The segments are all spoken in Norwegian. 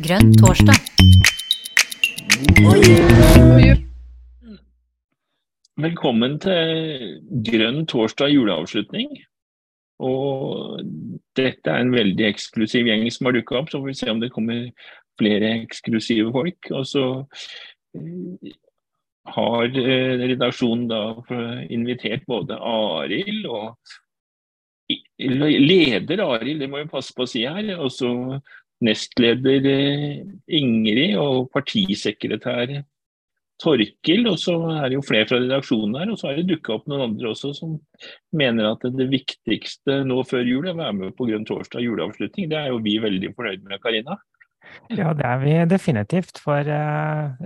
Grønn torsdag. Velkommen til Grønn torsdag juleavslutning. Og dette er en veldig eksklusiv gjeng som har dukka opp, så får vi se om det kommer flere eksklusive folk. Og så eh, har eh, redaksjonen da invitert både Arild og leder Arild, det må vi passe på å si her. Og så nestleder eh, Ingrid og partisekretær Torkil, og så er det jo flere fra redaksjonen her. Og så har det dukka opp noen andre også som mener at det viktigste nå før jul er å være med på Grønn torsdag juleavslutning. Det er jo vi veldig fornøyd med, Karina. Ja, det er vi definitivt. For uh,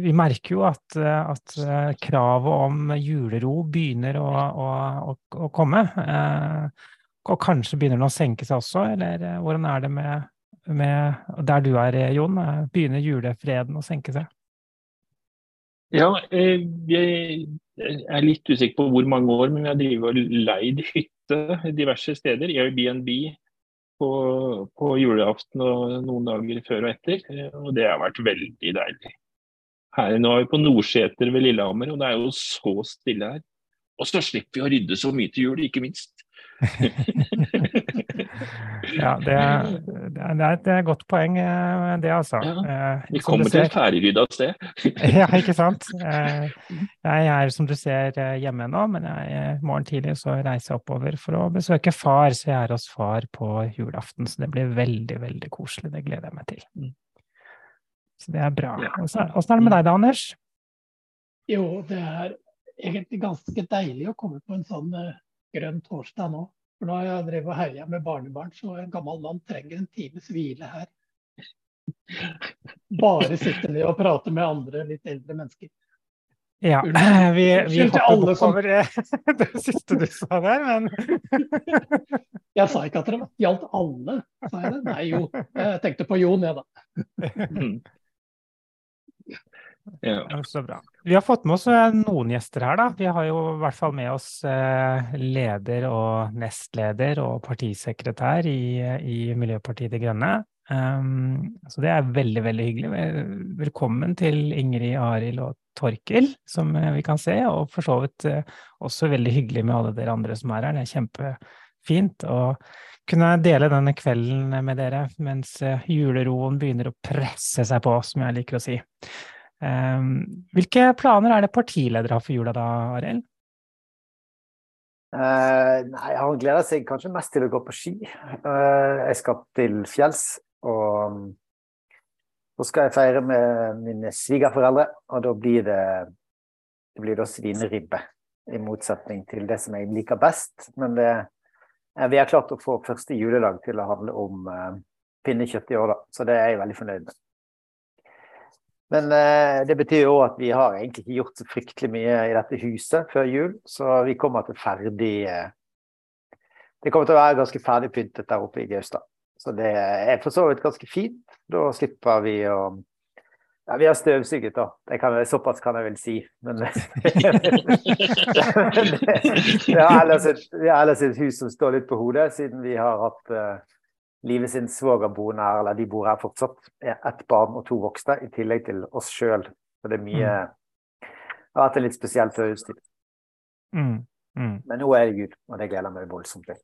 vi merker jo at, at kravet om julero begynner å, å, å, komme. Og kanskje begynner den å senke seg også, eller hvordan er det med, med der du er, Jon? Begynner julefreden å senke seg? Ja, eh, jeg er litt usikker på hvor mange år, men vi har drevet og leid hytte diverse steder. Airbnb på, på julaften og noen dager før og etter. Eh, og det har vært veldig deilig. Her, nå er vi på Nordseter ved Lillehammer, og det er jo så stille her. Og så slipper vi å rydde så mye til jul, ikke minst. ja, det er, det, er, det er, et godt poeng, eh, det altså. Ja, vi kommer til et ferdigrydda sted. ja, ikke sant. Eh, jeg er som du ser hjemme nå, men i morgen tidlig så reiser jeg oppover for å besøke far. Så jeg er hos far på julaften, så det blir veldig, veldig koselig. Det gleder jeg meg til. Mm. Så det er bra. Åssen er det med deg da, Anders? Jo, det er egentlig ganske deilig å komme på en sånn grønn torsdag nå. For nå har jeg drevet og herja med barnebarn, så en gammel mann trenger en times hvile her. Bare sitte ned og prate med andre litt eldre mennesker. Ja, vi, vi hopper over det siste du sa der, men Jeg sa ikke at det gjaldt alle, sa jeg det? Nei, jo. Jeg tenkte på Jon, jeg, da. Ja. Så bra. Vi har fått med oss eh, noen gjester her, da. Vi har jo i hvert fall med oss eh, leder og nestleder og partisekretær i, i Miljøpartiet De Grønne. Um, så det er veldig, veldig hyggelig. Velkommen til Ingrid, Arild og Torkil, som eh, vi kan se. Og for så vidt også veldig hyggelig med alle dere andre som er her. Det er kjempefint å kunne dele denne kvelden med dere mens juleroen begynner å presse seg på, som jeg liker å si. Ehm, hvilke planer er det partileder har for jula da, Arild? Uh, nei, Han gleder seg kanskje mest til å gå på ski. Uh, jeg skal til fjells. Og så skal jeg feire med mine svigerforeldre, og da blir det, det blir da svineribbe. I motsetning til det som jeg liker best. Men det, vi har klart å få første juledag til å handle om uh, pinnekjøtt i år, da. Så det er jeg veldig fornøyd med. Men eh, det betyr jo at vi har egentlig ikke gjort så fryktelig mye i dette huset før jul, så vi kommer til ferdig eh, Det kommer til å være ganske ferdig pyntet der oppe i Gaustad. Så det er for så vidt ganske fint. Da slipper vi å ja, Vi har støvsuget, da. Kan, såpass kan jeg vel si. Men vi har ellers et, hus som står litt på hodet, siden vi har hatt uh, Live sin svogerboende her, eller de bor her fortsatt. er Ett barn og to voksne, i tillegg til oss sjøl. Så det er mye mm. Det har vært en litt spesiell førjulstid. Mm. Mm. Men nå er det jul, og det gleder jeg meg voldsomt til.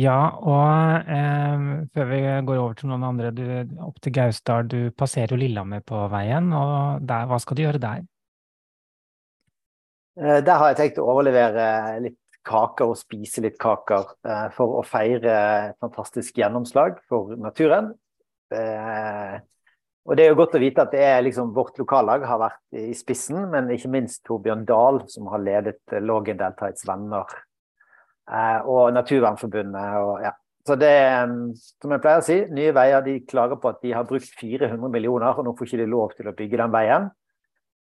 Ja, og eh, før vi går over til noen andre, du, opp til Gausdal, du passerer jo Lillehammer på veien. og der, Hva skal du gjøre der? Eh, der har jeg tenkt å overlevere litt kaker og spise litt kaker eh, for å feire fantastisk gjennomslag for naturen. Eh, og det er jo godt å vite at det er liksom vårt lokallag har vært i spissen, men ikke minst Torbjørn Dahl, som har ledet Lågendeltaets venner eh, og Naturvernforbundet. Og, ja. Så det, som jeg pleier å si, Nye Veier de klager på at de har brukt 400 millioner, og nå får ikke de lov til å bygge den veien.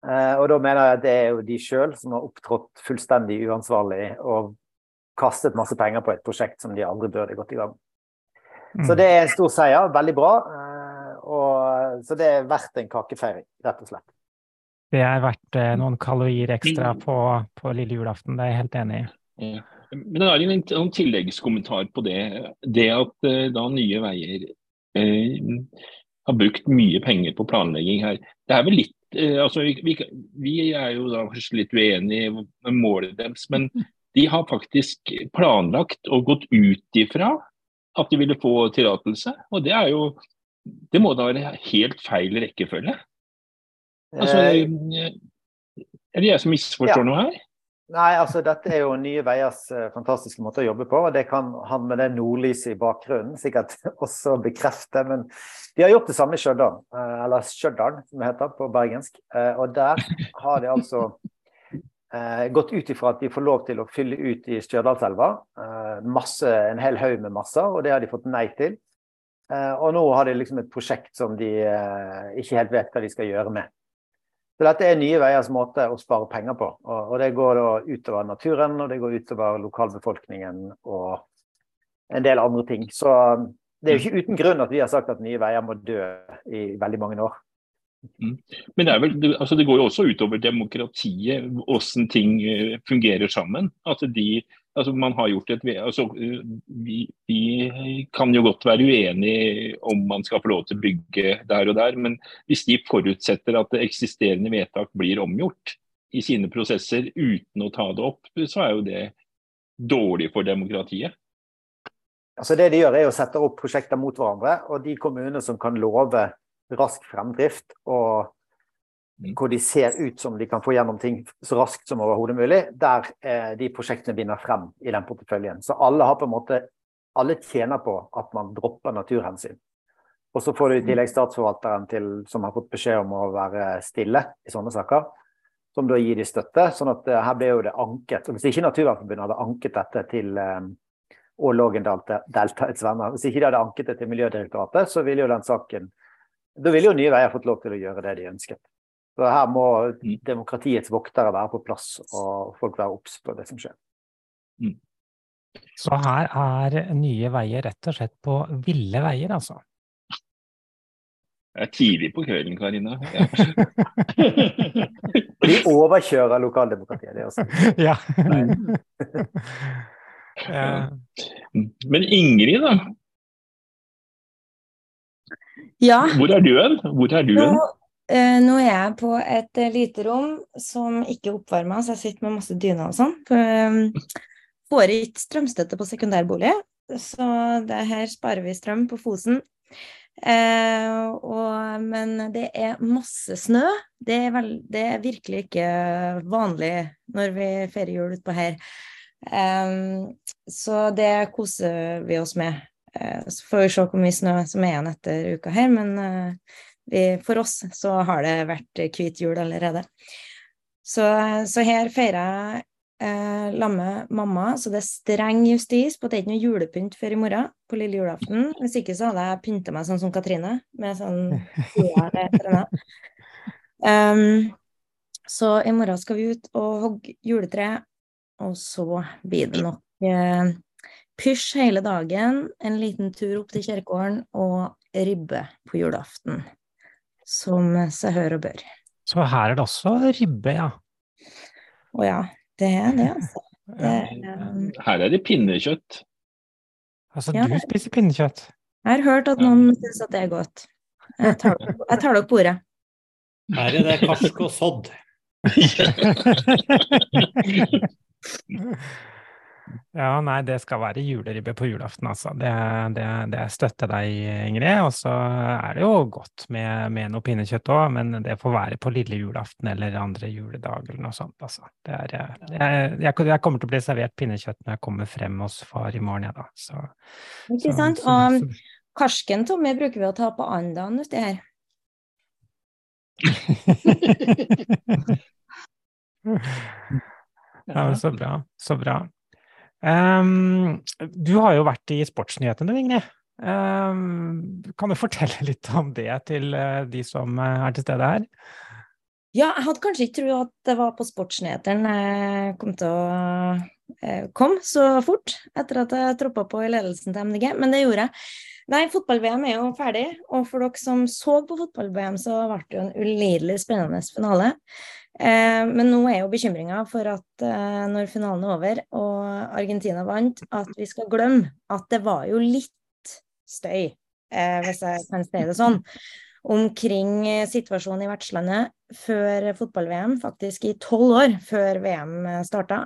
Eh, og da mener jeg at det er jo de sjøl som har opptrådt fullstendig uansvarlig og kastet masse penger på et prosjekt som de aldri burde gått i gang mm. Så det er en stor seier. Veldig bra. Eh, og, så det er verdt en kakefeiring, rett og slett. Det er verdt eh, noen kalorier ekstra på, på lille julaften, det er jeg helt enig i. Ja. Men det er en, en tilleggskommentar på det. Det at da Nye Veier har brukt mye penger på planlegging her. Det er vel litt altså, vi, vi, er jo da kanskje litt uenige med målet deres, men de har faktisk planlagt og gått ut ifra at de ville få tillatelse. Og det er jo Det må da være helt feil rekkefølge? Altså, er det jeg som misforstår ja. noe her? Nei, altså dette er jo Nye Veiers uh, fantastiske måte å jobbe på. og Det kan han med det nordlyset i bakgrunnen sikkert også bekrefte. Men de har gjort det samme i Stjørdal, uh, eller Stjørdal som det heter på bergensk. Uh, og der har de altså gått ut ifra at de får lov til å fylle ut i Stjørdalselva. en hel haug med masser, og det har de fått nei til. og nå har de liksom et prosjekt som de ikke helt vet hva de skal gjøre med. Så dette er Nye Veiers måte å spare penger på. Og, og det går da utover naturen, og det går utover lokalbefolkningen og en del andre ting. Så det er jo ikke uten grunn at vi har sagt at Nye Veier må dø i veldig mange år. Mm. Men det, vel, altså det, går jo også utover demokratiet, hvordan ting eh, fungerer sammen. At de altså man har gjort et, altså vi, vi, kan jo godt være uenige om man skal få lov til å bygge der og der, men hvis de forutsetter at det eksisterende vedtak blir omgjort i sine prosesser uten å ta det opp, så er jo det dårlig for demokratiet. Altså Det de gjør, er å sette opp prosjekter mot hverandre. Og de kommunene som kan love rask fremdrift og. Hvor de ser ut som de kan få gjennom ting så raskt som overhodet mulig, der eh, de prosjektene vinner frem i den porteføljen. Så alle har på en måte alle tjener på at man dropper naturhensyn. Og så får du i mm. tillegg statsforvalteren til, som har fått beskjed om å være stille i sånne saker, som da gir de støtte. sånn at uh, her ble jo det anket. og Hvis ikke Naturvernforbundet hadde anket dette til um, og Lågendal Deltaets venner, hvis ikke de hadde anket det til Miljødirektoratet, så ville jo den saken Da ville jo Nye Veier fått lov til å gjøre det de ønsket. Så her må mm. demokratiets voktere være på plass, og folk være obs på det som skjer. Mm. Så her er Nye Veier rett og slett på ville veier, altså? Det er tidlig på kvelden, Karina. Ja. De overkjører lokaldemokratiet, det også. Ja. Men Ingrid, da? Ja. Hvor er du hen? Hvor er du hen? Uh, nå er jeg på et uh, lite rom som ikke er oppvarma, så jeg sitter med masse dyner og sånn. Um, får ikke strømstøtte på sekundærbolig, så det her sparer vi strøm på Fosen. Uh, og, men det er masse snø. Det er, veld, det er, virkelig ikke vanlig når vi feirer jul utpå her. Um, så det koser vi oss med. så får vi se hvor mye snø som er igjen etter uka her, men for oss så har det vært hvit jul allerede. Så, så her feirer jeg eh, lamme mamma, så det er streng justis på at det er ikke noe julepynt før i morgen, på lille julaften. Hvis ikke så hadde jeg pynta meg sånn som Katrine, med sånn um, Så i morgen skal vi ut og hogge juletre, og så blir det nok eh, pysj hele dagen, en liten tur opp til kirkegården og ribbe på julaften som seg hør og bør. Så her er det også ribbe, ja? Å ja, det er det, altså. Det, um... Her er det pinnekjøtt. Altså, ja, du spiser pinnekjøtt? Jeg har hørt at noen syns at det er godt. Jeg tar, jeg tar dere på ordet. Her er det karsk og sodd. Ja, nei, det skal være juleribbe på julaften, altså. Det, det, det støtter deg, Ingrid. Og så er det jo godt med, med noe pinnekjøtt òg, men det får være på lille julaften eller andre juledag eller noe sånt, altså. Er, jeg, jeg, jeg, kommer til å bli servert pinnekjøtt når jeg kommer frem hos far i morgen, jeg, da. Så, Ikke sant. Så, og så, karsken, Tommy, bruker vi å ta på andagen uti her. ja, men så bra. Så bra. Um, du har jo vært i sportsnyhetene, Ingrid. Um, kan du fortelle litt om det til uh, de som uh, er til stede her? Ja, jeg hadde kanskje ikke trodd at det var på sportsnyhetene jeg kom til å komme så fort etter at jeg troppa på i ledelsen til MDG, men det gjorde jeg. Nei, fotball-VM er jo ferdig, og for dere som så på fotball-VM, så ble det jo en ulidelig spennende finale. Eh, men nå er jo bekymringa for at eh, når finalen er over og Argentina vant, at vi skal glemme at det var jo litt støy eh, hvis jeg kan si det sånn, omkring situasjonen i vertslandet før fotball-VM, faktisk i tolv år før VM starta,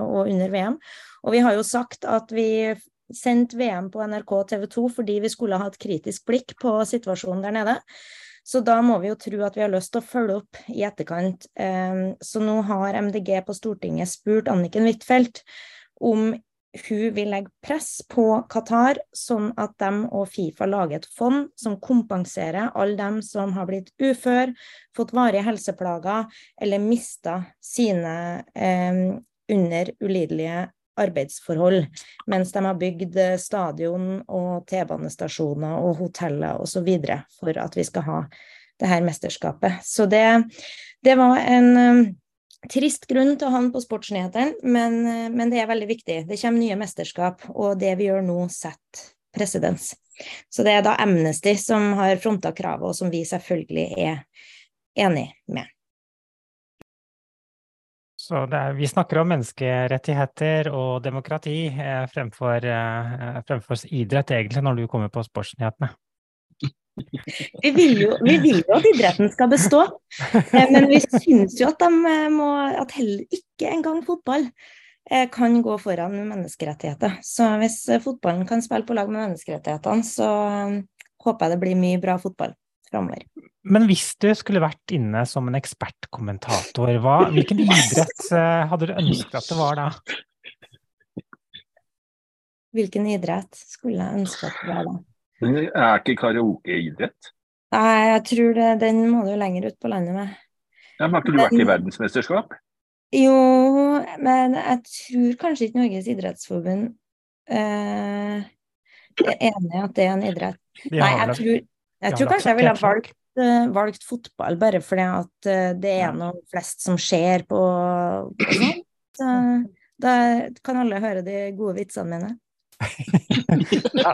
og under VM. Og vi har jo sagt at vi sendte VM på NRK TV 2 fordi vi skulle ha et kritisk blikk på situasjonen der nede. Så da må vi jo tro at vi har lyst til å følge opp i etterkant. Ehm, så nå har MDG på Stortinget spurt Anniken Huitfeldt om hun vil legge press på Qatar, sånn at de og Fifa lager et fond som kompenserer alle dem som har blitt ufør, fått varige helseplager eller mista sine eh, under ulidelige arbeidsforhold, mens de har bygd stadion og T-banestasjoner og hoteller osv. for at vi skal ha det her mesterskapet. Så det, det var en um, trist grunn til å ha den på sportsnyhetene, men, uh, men, det er veldig viktig. Det kommer nye mesterskap, og det vi gjør nå, setter presedens. Så det er da Amnesty som har fronta kravet, og som vi selvfølgelig er enig med. Så er, vi snakker om menneskerettigheter og demokrati eh, fremfor, eh, fremfor, idrett, egentlig, når du kommer på sportsnyhetene. Vi vil, jo, vi vil jo at idretten skal bestå, eh, men vi syns jo at, de eh, må, at heller ikke engang fotball eh, kan gå foran menneskerettigheter. Så hvis fotballen kan spille på lag med menneskerettighetene, så håper jeg det blir mye bra fotball framover. Men hvis du skulle vært inne som en ekspertkommentator, hva, hvilken idrett eh, hadde du ønsket at det var da? Hvilken idrett skulle jeg ønske at det var da? Er ikke karaokeidrett? Nei, jeg tror det, den må du lenger ut på landet med. Ja, men Har ikke du vært i verdensmesterskap? Jo, men jeg tror kanskje ikke Norges idrettsforbund eh, er enig i at det er en idrett. Nei, jeg tror, jeg tror kanskje jeg ville ha valgt uh, valgt fotball bare fordi at uh, det er noe flest som skjer på, på sånt. Så, da kan alle høre de gode vitsene mine. ja,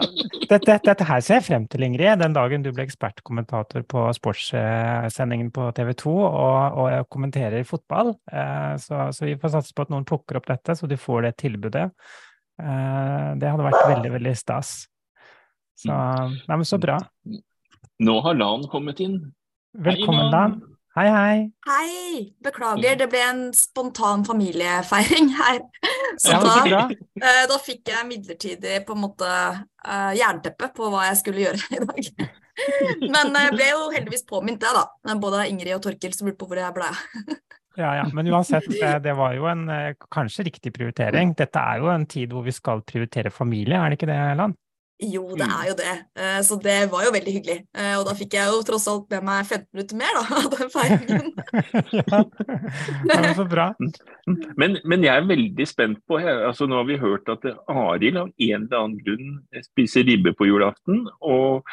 dette, dette, her ser jeg frem til, Ingrid. Den dagen du ble ekspertkommentator på sportssendingen på TV 2 og, og kommenterer fotball. Eh, så, så, vi får satse på at noen plukker opp dette, så du får det tilbudet. Eh, det hadde vært veldig, veldig stas. Så, nei, men så bra. Nå har Lan kommet inn. Velkommen, Lan. Hei, hei. Hei. Beklager, det ble en spontan familiefeiring her. Så da, uh, da, fikk jeg midlertidig på en måte uh, jernteppe på hva jeg skulle gjøre i dag. Men jeg ble jo heldigvis påminnet det, da. Både Ingrid og Torkil som lurte på hvor jeg ble. Ja, ja, Men uansett, det var jo en kanskje riktig prioritering. Dette er jo en tid hvor vi skal prioritere familie, er det ikke det, Lan? Jo, det mm. er jo det. Eh, så det var jo veldig hyggelig. Eh, og da fikk jeg jo tross alt med meg 15 minutter mer da, av den feiringen. ja, det var så bra. Men, men, jeg er veldig spent på altså Nå har vi hørt at Arild av en eller annen grunn spiser ribbe på julaften. Og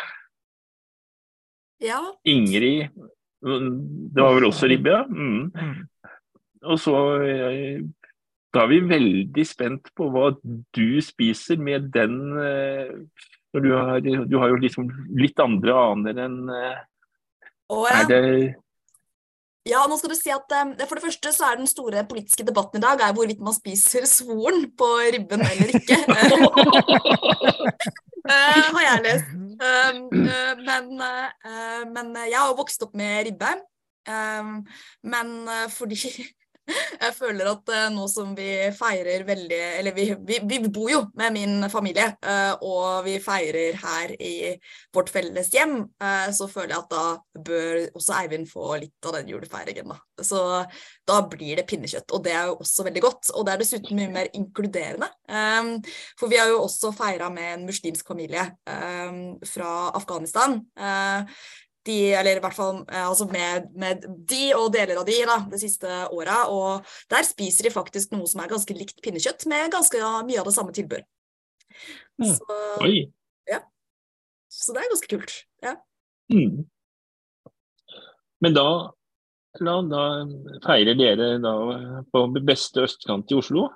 ja. Ingrid Det var vel også ribbe, ja? Mm. mm. Og så eh, da er vi veldig spent på hva du spiser med den eh, når du har, du har jo liksom litt andre aner enn oh, ja. Er det ja, nå skal du si at um, For det første så er den store politiske debatten i dag er hvorvidt man spiser svoren på ribben eller ikke. uh, har jeg lest. Um, uh, men, uh, men, jeg har vokst opp med ribbe. Um, men fordi jeg føler at uh, nå som vi feirer veldig Eller vi, vi, vi bor jo med min familie, uh, og vi feirer her i vårt felles hjem, uh, så føler jeg at da bør også Eivind få litt av den julefeiringen, da. Så da blir det pinnekjøtt, og det er jo også veldig godt. Og det er dessuten mye mer inkluderende. For vi har jo også feira med en muslimsk familie fra Afghanistan. De, eller i hvert fall eh, altså med, med, de og deler av de da, det siste åra. Og der spiser de faktisk noe som er ganske likt pinnekjøtt, med ganske ja, mye av det samme tilbør. Mm. Så, ja. Så det er ganske kult. Ja. Mm. Men da, da, da, feirer dere da på beste østkant i Oslo?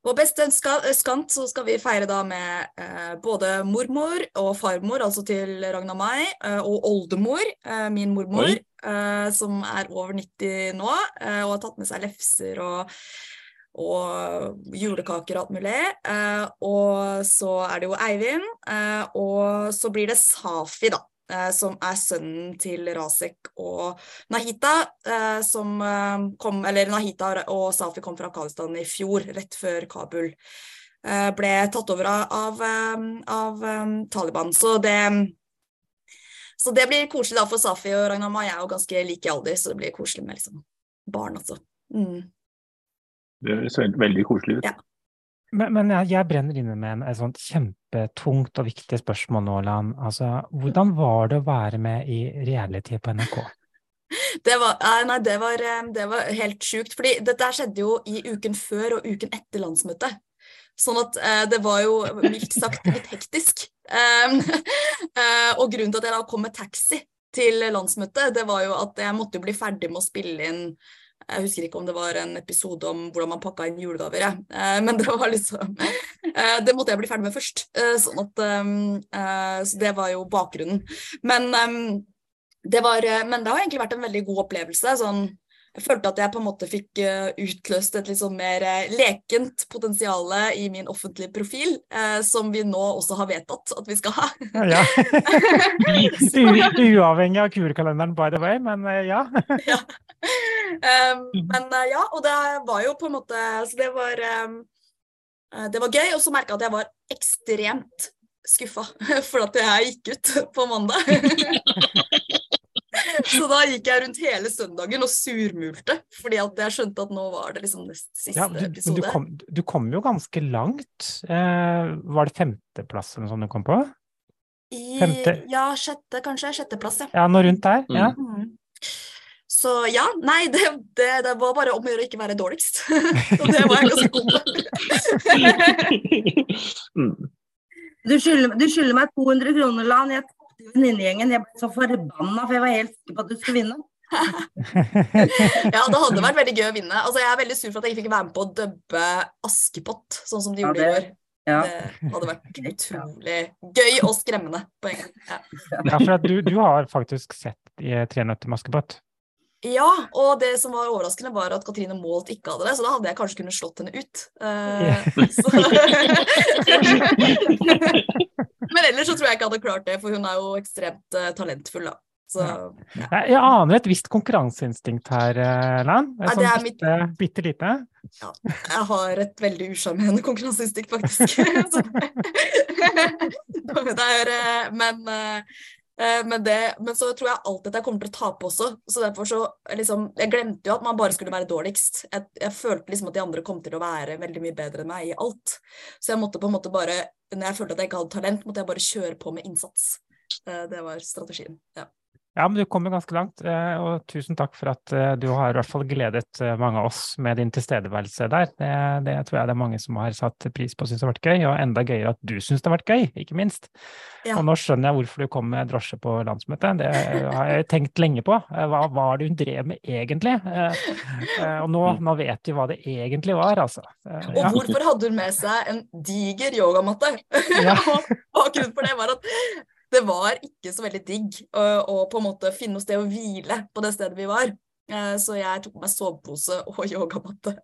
På beste skant så skal vi feire da med eh, både mormor og farmor, altså til Ragna Mai, eh, og oldemor, eh, min mormor, eh, som er over 90 nå, eh, og har tatt med seg lefser og, og julekaker og alt mulig. Eh, og så er det jo Eivind, eh, og så blir det Safi, da. Eh, som er sønnen til Rasek og Nahita, eh, som eh, kom Eller Nahita og Safi kom fra Afghanistan i fjor, rett før Kabul ble tatt over av, av, av Taliban. Så det så det blir koselig da for Safi og Ragnama. Jeg er jo ganske like i alder, så det blir koselig med liksom barn, altså. Mm. Det ser veldig koselig ut. Ja. Men, men jeg, jeg, brenner inne med et sånt kjempetungt og viktig spørsmål nå, Lan. Altså, hvordan var det å være med i reality på NRK? Det var, nei, det var, det var helt sjukt. fordi dette skjedde jo i uken før og uken etter landsmøtet. Sånn at eh, det var jo mildt sagt litt hektisk. Um, og grunnen til at jeg da kom med taxi til landsmøtet, det var jo at jeg måtte bli ferdig med å spille inn jeg husker ikke om det var en episode om hvordan man pakka inn julegaver, jeg. Uh, men det var liksom uh, Det måtte jeg bli ferdig med først. sånn at um, Så det var jo bakgrunnen. Men, um, det var, men det har egentlig vært en veldig god opplevelse. sånn jeg følte at jeg på en måte fikk uh, utløst et litt sånn mer uh, lekent potensial i min offentlige profil, uh, som vi nå også har vedtatt at vi skal ha. ja. Uavhengig av kurekalenderen, by the way, men ja. ja. Um, men ja, og det var jo på en måte Så det var um, Det var gøy, og så merka jeg at jeg var ekstremt skuffa for at jeg gikk ut på mandag. Så da gikk jeg rundt hele søndagen og surmulte, fordi at jeg skjønte at nå var det liksom nest siste ja, du, episode. Du kom, du kom, jo ganske langt. Eh, var det femteplass eller noe sånt du kom på? Femte? Ja, sjette, kanskje. Sjetteplass, ja. Ja, noe rundt der. Mm. Ja. Mm. Så ja, nei, det, det, det, var bare om å gjøre å ikke være dårligst. Og det var jeg ganske god på. Mm. du skylder meg 200 kroner, Lan. Jeg venninnegjengen. Jeg ble så forbanna, for jeg var helt sikker på at du skulle vinne. ja, det hadde vært veldig gøy å vinne. Altså, jeg er veldig sur for at jeg ikke fikk være med på å dubbe Askepott, sånn som de gjorde ja, det, i år. Ja. Det hadde vært utrolig gøy og skremmende på en gang. Ja, ja for du, du, har faktisk sett i Tre nøtter med Askepott? Ja, og det som var overraskende, var at Katrine Målt ikke hadde det, så da hadde jeg kanskje kunnet slått henne ut. Uh, Men ellers så tror jeg ikke jeg hadde klart det, for hun er jo ekstremt uh, talentfull, da. Så, ja. Jeg aner et visst konkurranseinstinkt her, eh, Lan. Ja, det er bitte, mitt... bitte lite. Ja, jeg har et veldig usjarmerende konkurranseinstinkt, faktisk. det er, men Eh, men, det, men, så tror jeg alltid at jeg kommer til å tape også. Så derfor så liksom Jeg glemte jo at man bare skulle være dårligst. Jeg, jeg, følte liksom at de andre kom til å være veldig mye bedre enn meg i alt. Så jeg måtte på en måte bare Når jeg følte at jeg ikke hadde talent, måtte jeg bare kjøre på med innsats. Eh, det var strategien. ja. Ja, men du kommer ganske langt, eh, og tusen takk for at eh, du har i hvert fall gledet eh, mange av oss med din tilstedeværelse der. Det, det tror jeg det er mange som har satt pris på og syns har vært gøy, og enda gøyere at du syns det har vært gøy, ikke minst. Ja. Og nå skjønner jeg hvorfor du kom med drosje på landsmøtet, det har jeg tenkt lenge på. Hva var det hun drev med egentlig? Og nå, nå vet vi hva det egentlig var, altså. Og hvorfor hadde hun med seg en diger yogamatte? Ja. Bakgrunnen for det var at det var ikke så veldig digg å, å, på en måte finne noe sted å hvile på det stedet vi var. Eh, så jeg tok på meg sovepose og yogamatte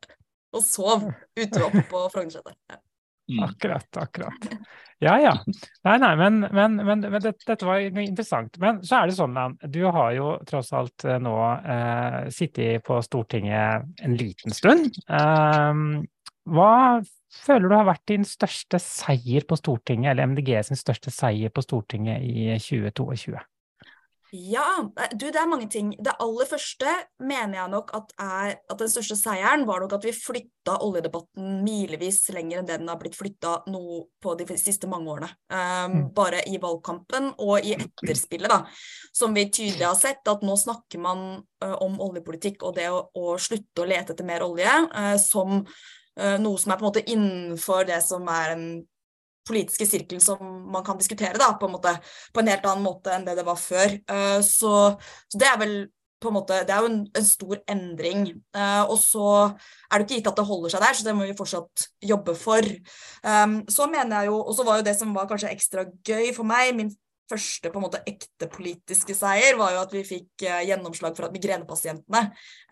og sov ute oppe på Frognerseter. Ja. Mm. Akkurat, akkurat. Ja ja. Nei, nei, men, men, men, men dette, dette, var interessant. Men så er det sånn, at du har jo tross alt eh, nå eh, sittet på Stortinget en liten stund. Eh, hva føler du har vært din største seier på Stortinget, eller MDG sin største seier på Stortinget i 2022? Ja, du, det er mange ting. Det aller første mener jeg nok at er at den største seieren var nok at vi flytta oljedebatten milevis lenger enn det den har blitt flytta nå på de siste mange årene. Um, mm. Bare i valgkampen og i etterspillet, da. Som vi tydelig har sett, at nå snakker man uh, om oljepolitikk og det å, å, slutte å lete etter mer olje uh, som Eh, noe som er på en måte innenfor det som er den politiske sirkelen som man kan diskutere da, på en, måte, på en helt annen måte enn det det var før. Eh, så, så det er vel på en måte, Det er jo en, en stor endring. Uh, og så er det ikke gitt at det holder seg der, så det må vi fortsatt jobbe for. Så mener jeg jo, Og så var jo det som var kanskje ekstra gøy for meg, min første på en måte ekte politiske seier var jo at vi fikk uh, gjennomslag for at migrenepasientene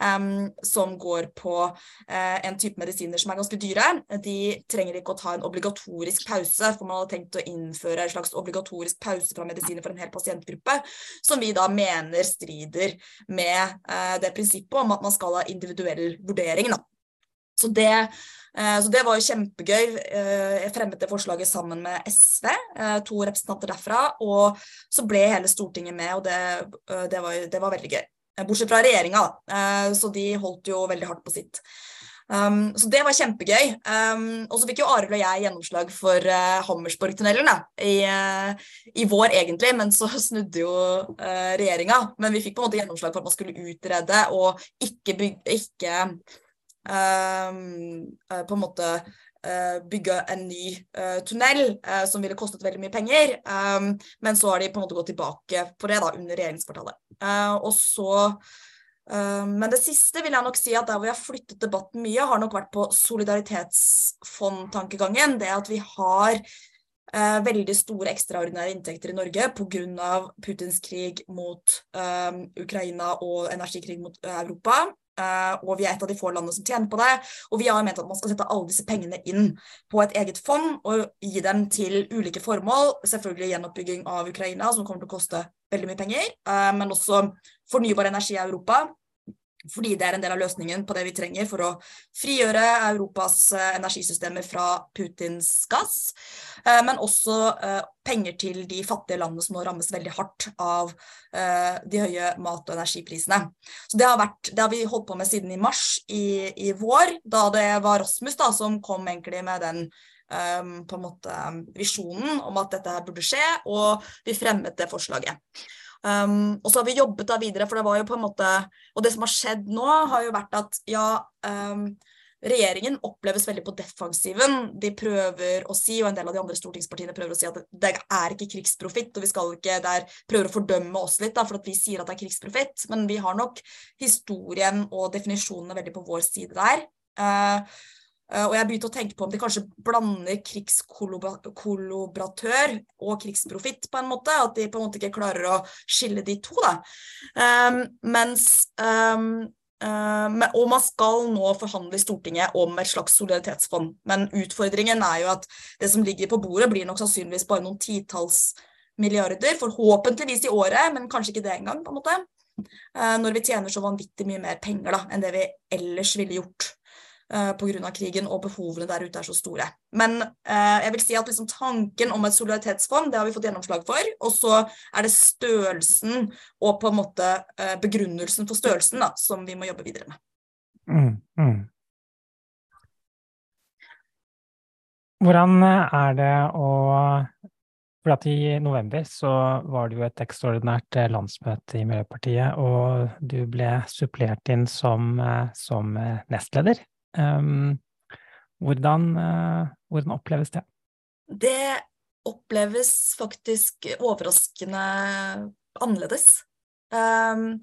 um, som går på uh, en type medisiner som er ganske dyre, de trenger ikke å ta en obligatorisk pause, for man hadde tenkt å innføre en slags obligatorisk pause fra medisiner for en hel pasientgruppe, som vi da mener strider med uh, det prinsippet om at man skal ha individuell vurdering. Da. Så det Eh, så det var jo kjempegøy. Eh, jeg fremmet det forslaget sammen med SV, eh, to representanter derfra. Og så ble hele Stortinget med, og det, det, var, det var, veldig gøy. Bortsett fra regjeringa, så de holdt jo veldig hardt på sitt. Um, så det var kjempegøy. Um, og så fikk jo Arild og jeg gjennomslag for uh, Hammersborgtunnelen i, uh, i, vår, egentlig, men så snudde jo uh, regjeringa. Men vi fikk på en måte gjennomslag for at man skulle utrede og ikke, bygge, ikke på en måte eh, bygge en ny tunnel som ville kostet veldig mye penger. Men så har de på en måte gått tilbake på det da, under regjeringskvartalet. Og så Men det siste vil jeg nok si at der hvor jeg har flyttet debatten mye, har nok vært på solidaritetsfondtankegangen. Det at vi har veldig store ekstraordinære inntekter i Norge pga. Putins krig mot Ukraina og energikrig mot Europa. Uh, og vi er et av de få landene som tjener på det. Og vi har ment at man skal sette alle disse pengene inn på et eget fond og gi dem til ulike formål. Selvfølgelig gjenoppbygging av Ukraina, som kommer til å koste veldig mye penger. Uh, men også fornybar energi i Europa. Fordi det er en del av løsningen på det vi trenger for å frigjøre Europas eh, energisystemer fra Putins gass. Eh, men også eh, penger til de fattige landene som nå rammes veldig hardt av de høye mat- og energiprisene. Så det har, vært, det har, vi holdt på med siden i mars i, i vår, da det var Rasmus da, som kom egentlig med den på en måte visjonen om at dette burde skje, og vi fremmet det forslaget. Um, og så har vi jobbet da videre, for det var jo på en måte Og det som har skjedd nå, har jo vært at ja um, Regjeringen oppleves veldig på defensiven. De prøver å si, og en del av de andre stortingspartiene prøver å si at det er ikke krigsprofitt, og vi skal ikke der prøver å fordømme oss litt da, for at vi sier at det er krigsprofitt. Men vi har nok historien og definisjonene veldig på vår side der. Uh, og jeg begynte å tenke på om de kanskje blander krigskollaboratør og krigsprofitt på en måte. At de på en måte ikke klarer å skille de to. da. Um, mens um, um, Og man skal nå forhandle i Stortinget om et slags solidaritetsfond. Men utfordringen er jo at det som ligger på bordet, blir nok sannsynligvis bare noen titalls milliarder. Forhåpentligvis i året, men kanskje ikke det engang. på en måte. Uh, når vi tjener så vanvittig mye mer penger da, enn det vi ellers ville gjort eh, pga. krigen, og behovene der ute er så store. Men eh, jeg vil si at liksom, tanken om et solidaritetsfond, det har vi fått gjennomslag for. Og så er det størrelsen og på en måte eh, begrunnelsen for størrelsen da, som vi må jobbe videre med. Mm, mm. Hvordan er det å for at I november så var det jo et ekstraordinært landsmøte i Miljøpartiet, og du ble supplert inn som, som nestleder. Um, hvordan, uh, hvordan, oppleves det? Det oppleves faktisk overraskende annerledes. Um,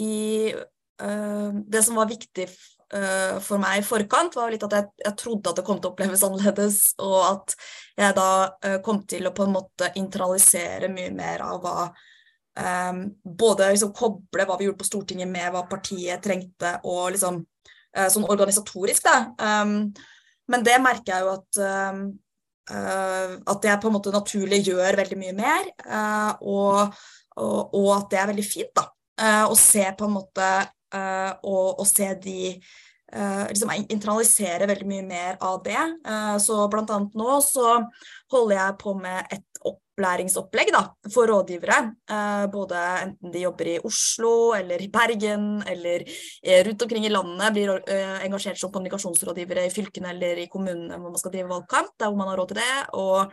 i, uh, det som var viktig uh, for meg i forkant, var litt at jeg, jeg, trodde at det kom til å oppleves annerledes, og at jeg da kom til å på en måte internalisere mye mer av hva um, Både liksom koble hva vi gjorde på Stortinget med hva partiet trengte, og liksom Eh, sånn organisatorisk, da. Um, men det merker jeg jo at um, uh, at jeg på en måte naturlig gjør veldig mye mer, og, og, og, at det er veldig fint, da. Å se på en måte og, og, se de liksom internalisere veldig mye mer av det. så blant annet nå så holder jeg på med et opplæringsopplegg da, for rådgivere. Eh, både enten de jobber i Oslo eller i Bergen eller eh, rundt omkring i landet, blir eh, engasjert som kommunikasjonsrådgivere i fylkene eller i kommunene hvor man skal drive valgkamp, der hvor man har råd til det. Og,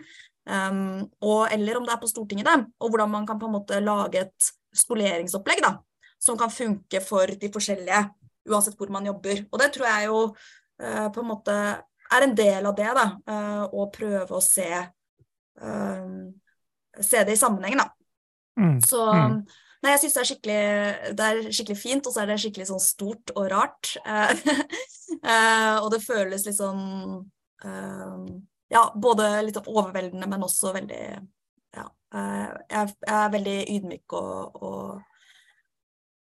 um, og, eller om det er på Stortinget, da, og hvordan man kan på en måte lage et skoleringsopplegg da, som kan funke for de forskjellige, uansett hvor man jobber. Og det tror jeg jo eh, på en måte er en del av det, da, uh, å prøve å se um, se det i sammenheng, da. Mm. Så mm. Nei, jeg syns det, det, er skikkelig fint, og så er det skikkelig sånn stort og rart. uh, og det føles litt sånn uh, Ja, både litt overveldende, men også veldig ja, eh, jeg er veldig ydmyk og, og,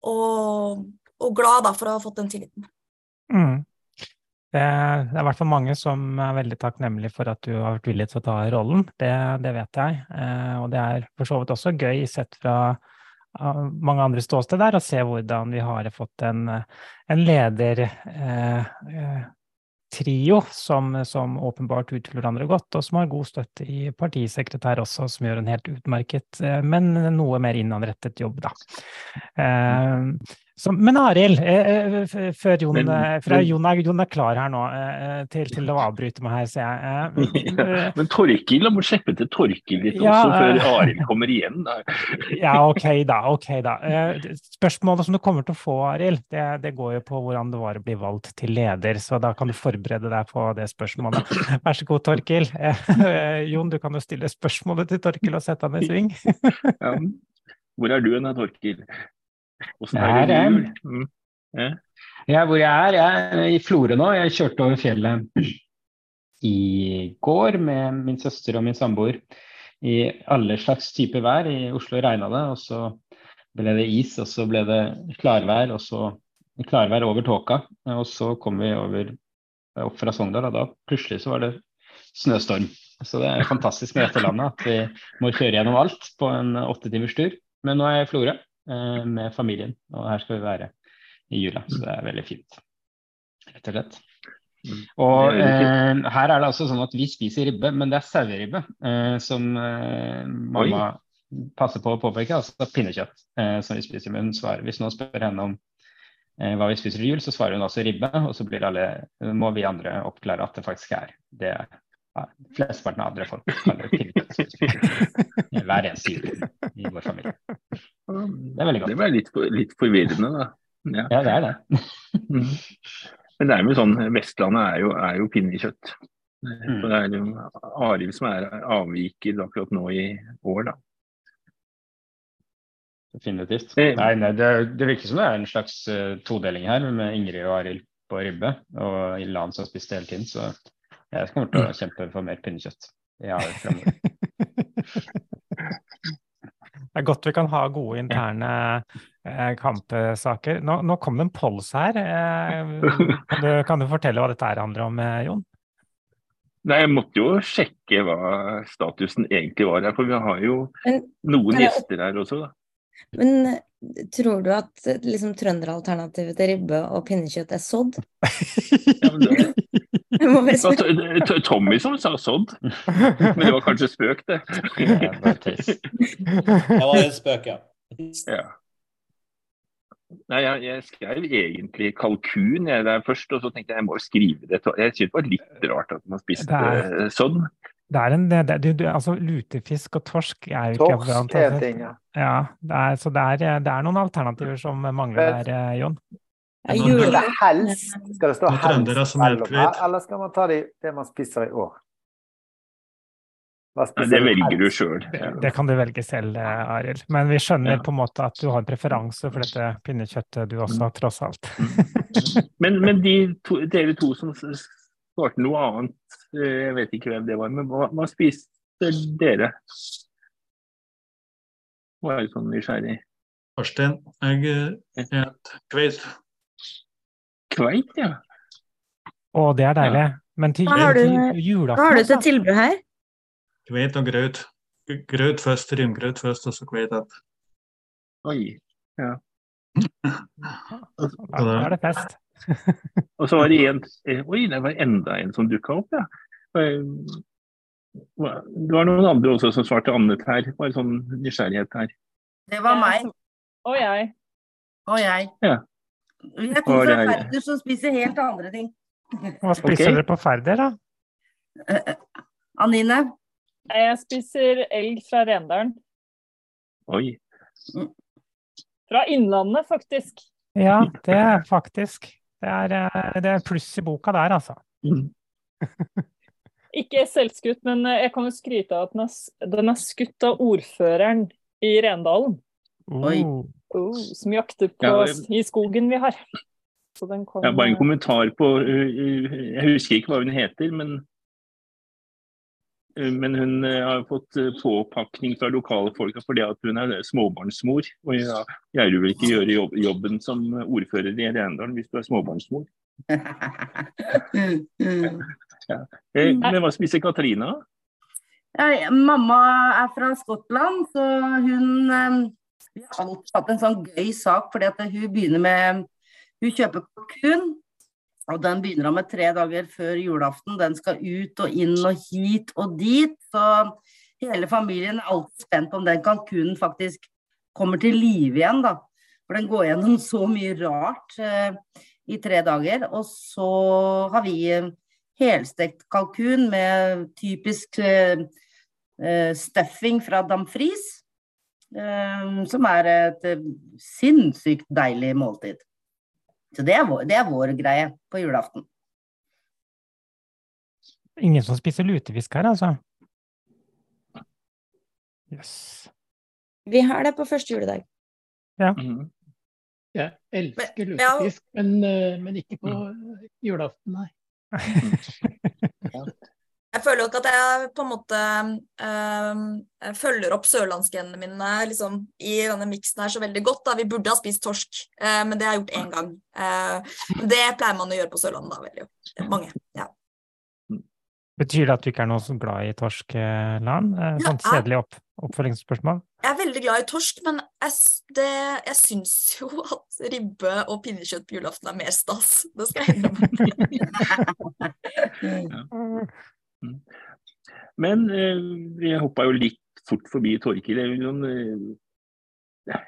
og, og glad da, for å ha fått den tilliten. Mm. Det, det er i hvert fall mange som er veldig takknemlige for at du har vært villig til å ta rollen. Det, det vet jeg. Eh, og det er for så vidt også gøy sett fra uh, mange andre ståsted der, å se hvordan vi har fått en, en leder eh, eh, trio som, som, åpenbart utfyller hverandre godt, og som har god støtte i partisekretær også, som gjør en helt utmerket, eh, men noe mer innanrettet jobb, da. Eh, så, men Arild, eh, eh før Jon, eh, Jon, er, Jon er klar her nå til, til å avbryte meg her, ser jeg. Ja, Men Torkil, la må slippe til Torkil litt Ja, også, før. Arild kommer igjen. Da. Ja, ok da. ok da. Spørsmålet som du kommer til å få, Arild, det, det går jo på hvordan det var å bli valgt til leder, så da kan du forberede deg på det spørsmålet. Vær så god, Torkil. Jon, du kan jo stille spørsmålet til Torkil og sette han i sving. Ja. Hvor er du hen, Torkil? Åssen er det jul? Mm. Ja. Ja, hvor jeg er? Jeg er i Florø nå. Jeg kjørte over fjellet i går med min søster og min samboer i alle slags typer vær. I Oslo regna det, og så ble det is, og så ble det klarvær, og så klarvær over tåka. Og så kom vi over opp fra Sogndal, og da plutselig så var det snøstorm. Så det er fantastisk med dette landet at vi må kjøre gjennom alt på en åtte timers tur. Men nå er jeg i Florø med familien, og her skal vi være i jula. Så det er veldig fint, rett og slett. Og eh, her er det altså sånn at vi spiser ribbe, men det er saueribbe eh, som eh, mamma passer på å påpeke, altså pinnekjøtt eh, som vi spiser. Men svarer, hvis noen spør henne om eh, hva vi spiser til jul, så svarer hun altså ribbe, og så blir alle, må vi andre oppklare at det faktisk er det ja, flesteparten av andre folk kaller pinnekjøtt. Hver eneste jul i vår familie. Det er veldig godt. Det var litt, litt forvirrende, da. Ja. Ja, det er det. Mm. Men det er jo sånn, Vestlandet er jo, er jo pinnekjøtt. Mm. Det er jo Arild som er avviker akkurat nå i år, da. Definitivt. Eh, Nei, nei, det, det virker som det er en slags uh, todeling her, med Ingrid og Arild på ribbe, og Ilan som har spist hele tiden. Så jeg kommer til å kjempe for mer pinnekjøtt. Ja, fremover. Det er godt vi kan ha gode interne eh, kampsaker. Nå, nå kom det en pols her. Eh, kan, du, kan du fortelle hva dette her handler om, eh, Jon? Nei, Jeg måtte jo sjekke hva statusen egentlig var her, for vi har jo Men, noen jeg- gjester her også. da. men tror du at eh, liksom, trønderalternativet til ribbe og pinnekjøtt er sodd? Ja, men det, det var Tommy som sa sådd, men det var kanskje spøk, det. Det. Det var en spøk, ja. Ja. Nei, jeg, jeg skrev egentlig kalkun jeg der først, og så tenkte jeg jeg må jo skrive det. Jeg syntes det var litt rart at man spiste Det er- sånn. Det er en, det, du, du, altså, lutefisk og torsk er jo ikke Torsk er en ting, ja. Ja, det er, så det er, det er noen alternativer som mangler der, eh, Jon. Ja, det helst, skal det stå helst mellom her, eller skal man ta det, det man spiser i år? Hva Nei, det velger du sjøl. Det, det kan du velge selv, eh, Arild. Men vi skjønner på en måte at du har en preferanse for dette pinnekjøttet du også, tross alt. Men, men de to, dere to som svarte noe annet, eh, jeg vet ikke hvem det var, men hva, hva spiste dere? Var sånn nysgjerrig. Karsten, jeg eh, et kveit. Kveit, ja. Å, det er deilig. Men til, har du- til Hva har du til tilbud her? Kveit og grøt. Grøt først, rymgrøt først, og så kveit opp. Oi. Da da er det fest. Og så var det en Oi, det var enda en som dukka opp, ja. Det var noen andre også som svarte annet her. Bare sånn nysgjerrighet her. Det var meg Og jeg. og jeg. Ja. Vi er to fra er- Færder som spiser helt andre ting. Hva spiser okay. dere på Færder, da? Eh, Anine? Jeg spiser elg fra Rendalen. Oi. Fra Innlandet, faktisk. Ja, det er faktisk Det er, eh, det er pluss i boka der, altså. Ikke selvskutt, men eh, jeg kan jo skryte av at den er, den er skutt av ordføreren i Rendalen. Oi. Oh. Som jakter på Ja, jeg... i skogen vi har. Så den kom Ja, bare en eh, kommentar på uh, Jeg husker ikke hva hun heter, men Eh, Men hun eh, har fått eh, påpakning fra lokale folk fordi at hun er småbarnsmor. Og jeg vil vel ikke gjøre jobb, jobben som ordfører i Rendalen hvis du er småbarnsmor. Mm, mm. Eh, Men hva spiser Katarina? Ja, mamma er fra Skottland, så hun eh, Vi har alltid hatt en sånn gøy sak, fordi at hun begynner med Hun kjøper kalkun, og den begynner hun med tre dager før julaften. Den skal ut og inn og hit og dit. Så hele familien er alltid spent på om den kalkunen faktisk kommer til live igjen, da. For den går gjennom så mye rart eh, i tre dager. Og så har vi helstekt kalkun med typisk eh, eh, stuffing fra Damfries. Eh, som er et eh, sinnssykt deilig måltid. Så det er, vår, det er vår greie på julaften. Ingen som spiser lutefisk her, altså? Jøss. Vi har det på første juledag. Ja. Mm. Jeg elsker Men- ja. lutefisk, men, eh, men ikke på julaften, nei. Jeg føler ikke at jeg på en måte øh, følger opp sørlandsgenene mine liksom, i denne miksen her så veldig godt. da. Vi burde ha spist torsk, øh, men det har jeg gjort én gang. Uh, det pleier man å gjøre på Sørlandet, da. veldig Mange. ja. Betyr det at du ikke er noe så glad i torsk, Lan? Sånn jeg- kjedelig opp, oppfølgingsspørsmål? Jeg er veldig glad i torsk, men jeg, det, jeg syns jo at ribbe og pinnekjøtt på julaften er mer stas. Det skal jeg innrømme. Men eh, vi hoppa jo litt fort forbi Torkil. Jo sånn, eh,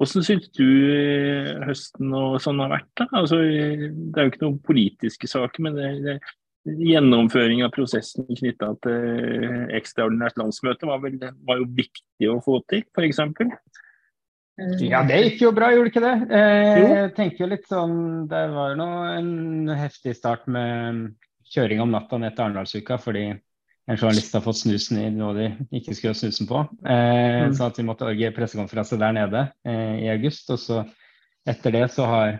Hvordan syns du eh, høsten og sånn har vært? da? Altså, eh, det er jo ikke noen politiske saker, men det, det, gjennomføring av prosessen knytta til eh, ekstraordinært landsmøte var, vel, var jo viktig å få til, f.eks. Ja, det gikk jo bra, gjorde det ikke det? Eh, jeg tenker jo litt sånn, Det var nå en heftig start med kjøring om natta ned til Arendalsuka fordi en journalist har fått snusen i noe de ikke skulle ha snusen på. Eh, Mm. Så at vi måtte orge pressekonferanse der nede eh, i august. Og så etter det så har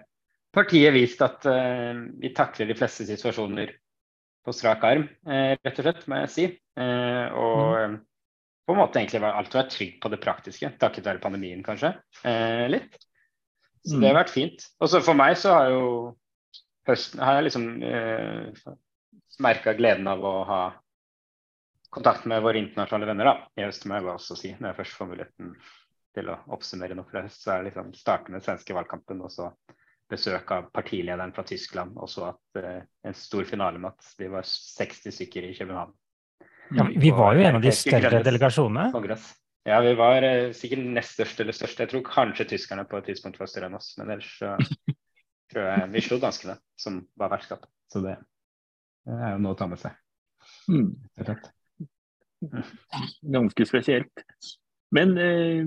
partiet vist at eh, vi takler de fleste situasjoner på strak arm, eh, rett og slett, må jeg si. Eh, og mm. på en måte egentlig var alt å være trygg på det praktiske, takket være pandemien kanskje. Eh, litt. Så det har vært fint. Og så for meg så har jo høsten har jeg liksom eh, merka gleden av å ha kontakt med våre internasjonale venner da, i høst, må jeg bare også si. Når jeg først får muligheten til å oppsummere noe fra høst, så er det liksom starte med den svenske valgkampen, og så besøk av partilederen fra Tyskland, og så at uh, en stor finale med at vi var 60 stykker i København. Ja, vi var jo en av de større delegasjonene. Kongress. Ja, vi var eh, sikkert nest største eller største. Jeg tror kanskje tyskerne på et tidspunkt var større enn oss, men ellers uh, tror jeg vi slo danskene, som var vertskap. Så det, det er jo noe å ta med seg. Mm. Ganske spesielt. Men eh,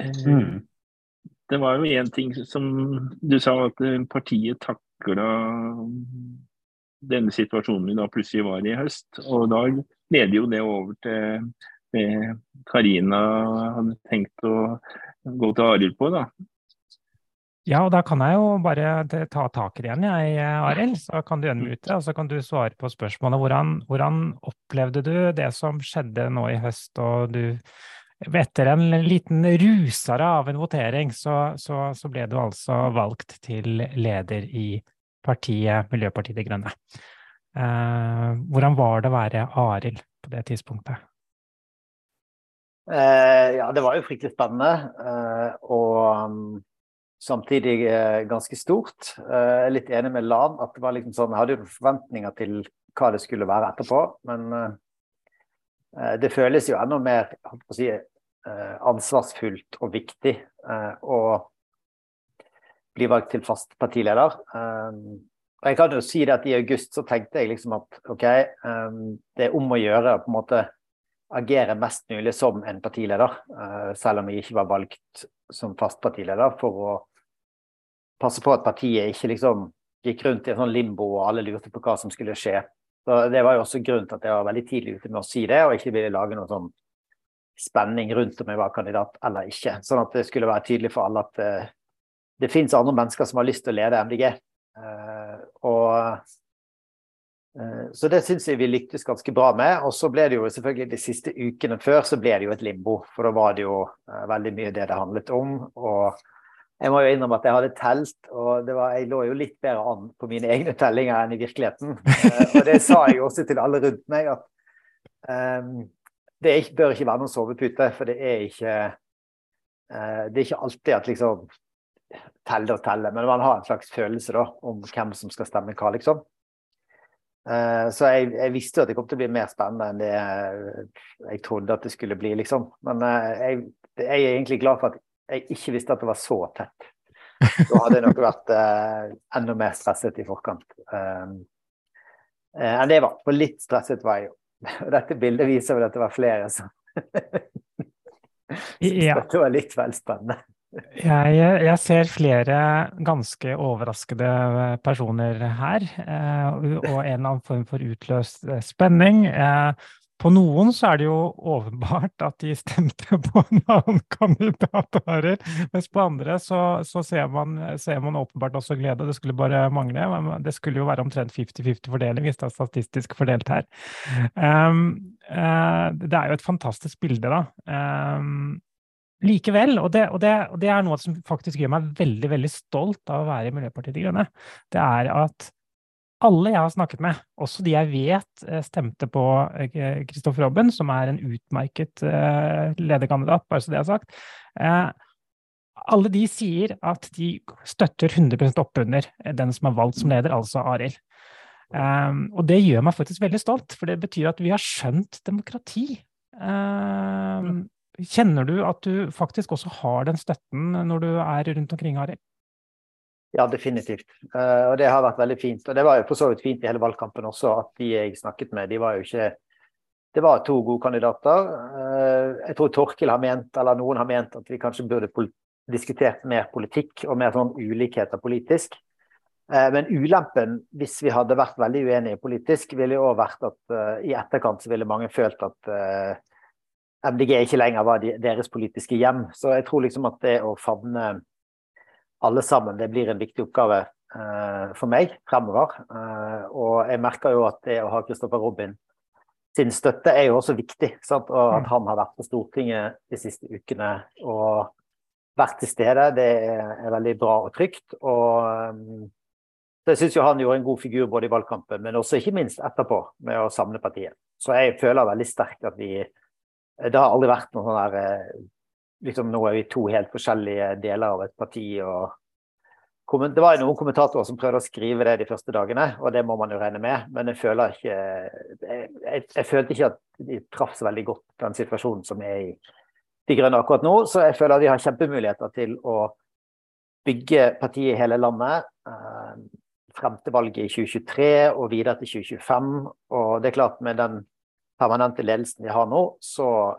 eh, Mm. det var jo én ting som du sa, at eh, partiet takla denne situasjonen vi da plutselig var i høst. Og da leder jo det over til det Karina hadde tenkt å gå til Arild på, da. Ja, og da kan jeg jo bare ta tak i det igjen, jeg, Arild. Så kan du unmute, og så kan du svare på spørsmålet. Hvordan, hvordan opplevde du det som skjedde nå i høst, og du etter en liten rusare av en votering, så, så, så ble du altså valgt til leder i partiet Miljøpartiet De Grønne. Eh, hvordan var det å være Arild på det tidspunktet? Eh, ja, det var jo fryktelig spennende. eh, og samtidig eh, ganske stort. Eh, jeg er litt enig med Lan at det var liksom sånn, jeg hadde jo forventninger til hva det skulle være etterpå. Men eh, det føles jo enda mer si, ansvarsfullt og viktig å bli valgt til fast partileder. Jeg kan jo si det at I august så tenkte jeg liksom at ok, det er om å gjøre å på en måte agere mest mulig som en partileder, selv om jeg ikke var valgt som fast partileder, for å passe på at partiet ikke liksom gikk rundt i en sånn limbo og alle lurte på hva som skulle skje. Så Det var jo også grunnen til at jeg var veldig tidlig ute med å si det, og ikke ville lage noen sånn spenning rundt om jeg var kandidat eller ikke. Sånn at det skulle være tydelig for alle at uh, det finnes andre mennesker som har lyst til å lede MDG. Uh, og Eh, så det syns jeg vi lyktes ganske bra med. Og så ble det jo selvfølgelig de siste ukene før så ble det jo et limbo. For da var det jo eh, veldig mye det det handlet om. Og jeg må jo innrømme at jeg hadde telt, og var, jeg lå jo litt bedre an på mine egne tellinger enn i virkeligheten. Eh, og det sa jeg jo også til alle rundt meg, at um, det ikke, bør ikke være noen sovepute. For det er ikke uh, Det er ikke alltid at liksom telle og telle, men man har en slags følelse da, om hvem som skal stemme hva, liksom. Eh, så jeg, jeg, visste at det kom til å bli mer spennende enn det jeg trodde at det skulle bli, liksom. Men jeg, jeg er egentlig glad for at jeg ikke visste at det var så tett. Da hadde jeg nok vært eh, enda mer stresset i forkant um, enn det var. For litt stresset var jeg jo. Og dette bildet viser vel at det var flere som ja. Dette var litt vel spennende. Jeg, jeg, ser flere ganske overraskede personer her, eh, og en eller annen form for utløst eh, spenning. På noen så er det jo åpenbart at de stemte på en annen kandidat, mens på andre så, så ser, man, ser, man, åpenbart også glede. Det skulle bare mangle. Det skulle jo være omtrent 50-50 fordeling hvis det er statistisk fordelt her. Um, uh, det er jo et fantastisk bilde, da. Um, Likevel, og det, og, det, og det, er noe som faktisk gjør meg veldig veldig stolt av å være i Miljøpartiet De Grønne, det er at alle jeg har snakket med, også de jeg vet eh, stemte på Kristoffer eh, Robben, som er en utmerket uh, lederkandidat, bare så det er sagt, alle de sier at de støtter 100% oppunder den som er valgt som leder, altså Arild. Og det gjør meg faktisk veldig stolt, for det betyr at vi har skjønt demokrati. Kjenner du at du faktisk også har den støtten når du er rundt omkring, Arild? Ja, definitivt. Uh, og det har vært veldig fint. Og det var jo for så vidt fint i hele valgkampen også, at de jeg snakket med, de var jo ikke Det var to gode kandidater. Uh, jeg tror Torkil har ment, eller noen har ment, at vi kanskje burde diskutert mer politikk og mer sånn ulikheter politisk. Uh, men ulempen, hvis vi hadde vært veldig uenige politisk, ville jo òg vært at i etterkant så ville mange følt at MDG ikke lenger var deres politiske hjem. Så jeg tror liksom at det å favne alle sammen, det blir en viktig oppgave uh, for meg fremover. Uh, og jeg merker jo at det å ha Kristoffer Robin sin støtte er jo også viktig. Sant? Og at han har vært på Stortinget de siste ukene og vært til stede, det er veldig bra og trygt. Og um, så jeg syns jo han gjorde en god figur både i valgkampen, men også ikke minst etterpå, med å samle partiet. Så jeg føler veldig sterkt at vi det har aldri vært noen sånn der eh, liksom Nå er vi to helt forskjellige deler av et parti. og Det var noen kommentatorer som prøvde å skrive det de første dagene, og det må man jo regne med. Men jeg føler ikke Jeg, jeg, følte ikke at de traff så veldig godt den situasjonen som er i De Grønne akkurat nå. Så jeg føler at de har kjempemuligheter til å bygge partiet i hele landet. Eh, frem til valget i 2023 og videre til 2025. Og det er klart, med den permanente ledelsen vi har nå, så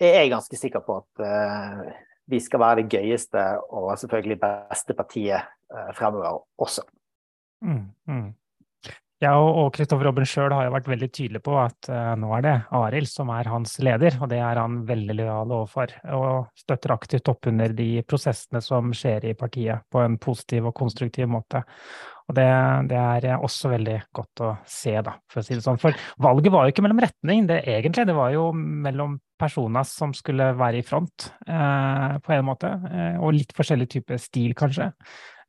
er ganske sikker på at uh, vi skal være det gøyeste og selvfølgelig beste partiet uh, fremover også. Mm, mm. Jeg og Kristoffer Robben sjøl har jo vært veldig tydelig på at uh, nå er det Arild som er hans leder, og det er han veldig lojal overfor. Og støtter aktivt opp under de prosessene som skjer i partiet på en positiv og konstruktiv måte. Og det, det, er også veldig godt å se, da, for å si det sånn. For valget var jo ikke mellom retning, det egentlig. Det var jo mellom personer som skulle være i front, eh, på en måte. Eh, og litt forskjellig type stil, kanskje.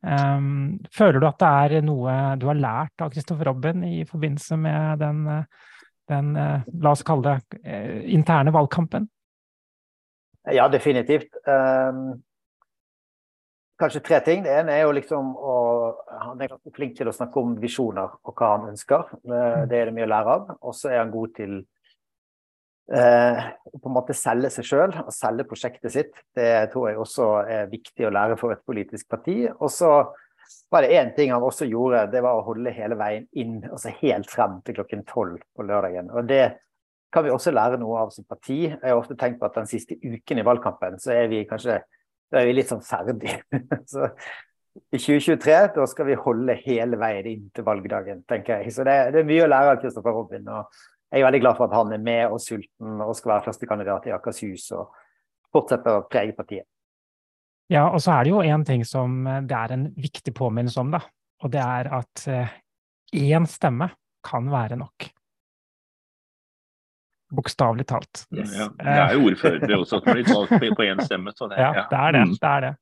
Um, føler du at det er noe du har lært av Kristoffer Robben i forbindelse med den, den eh, la oss kalle det, eh, interne valgkampen? Ja, definitivt. Um, kanskje tre ting. Det ene er jo liksom å Han er flink til å snakke om visjoner og hva han ønsker. Mm. Det er det mye å lære av. Og så er han god til eh, å på en måte selge seg sjøl og selge prosjektet sitt. Det tror jeg også er viktig å lære for et politisk parti. Og så var det én ting han også gjorde, det var å holde hele veien inn, altså helt frem til klokken tolv på lørdagen. Og det kan vi også lære noe av som parti. Jeg har ofte tenkt på at den siste uken i valgkampen så er vi kanskje da er vi litt sånn ferdig. så i 2023 da skal vi holde hele veien inn til valgdagen, tenker jeg. Så det, det er mye å lære av Kristoffer Robin. og Jeg er veldig glad for at han er med og sulten og skal være førstekandidat i Akershus og fortsetter å prege partiet. Ja, og så er det jo én ting som det er en viktig påminnelse om, da. Og det er at én eh, stemme kan være nok. Bokstavelig talt. Yes. Ja, det er jo ordførere også som blir valgt på én stemme. Så det, ja, det er det. Mm. det, er det.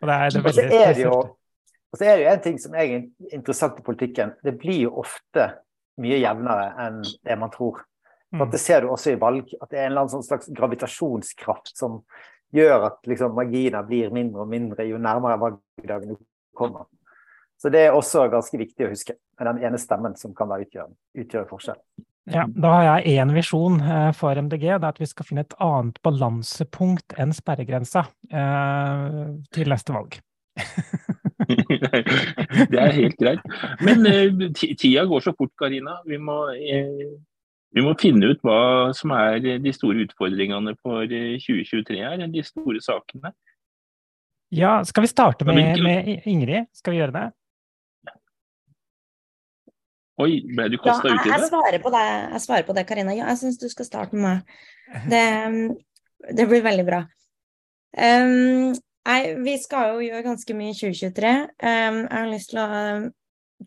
Og det er det veldig er det jo spesielt. Og så er det jo en ting som er interessant i politikken. Det blir jo ofte mye jevnere enn det man tror. For at det ser du også i valg, at det er en sånn slags gravitasjonskraft som gjør at liksom, marginer blir mindre og mindre jo nærmere valgdagen du kommer. Så det er også ganske viktig å huske, med den ene stemmen som kan være utgjøre, utgjøre forskjell. Ja, da har jeg én visjon eh, for MDG. Det er at vi skal finne et annet balansepunkt enn sperregrensa eh, til neste valg. det er helt greit. Men eh, tida går så fort, Karina. Vi må, eh, vi må finne ut hva som er de store utfordringene for eh, 2023 her, de store sakene. Ja, skal vi starte med, med Ingrid? Skal vi gjøre det? Oi, ble du kasta jeg, ut i jeg det? svarer på det, jeg svarer på det, Karina. Ja, jeg syns du skal starte med meg. Det, det blir veldig bra. Um, nei, vi skal jo gjøre ganske mye i 2023. Um, jeg har lyst til å um,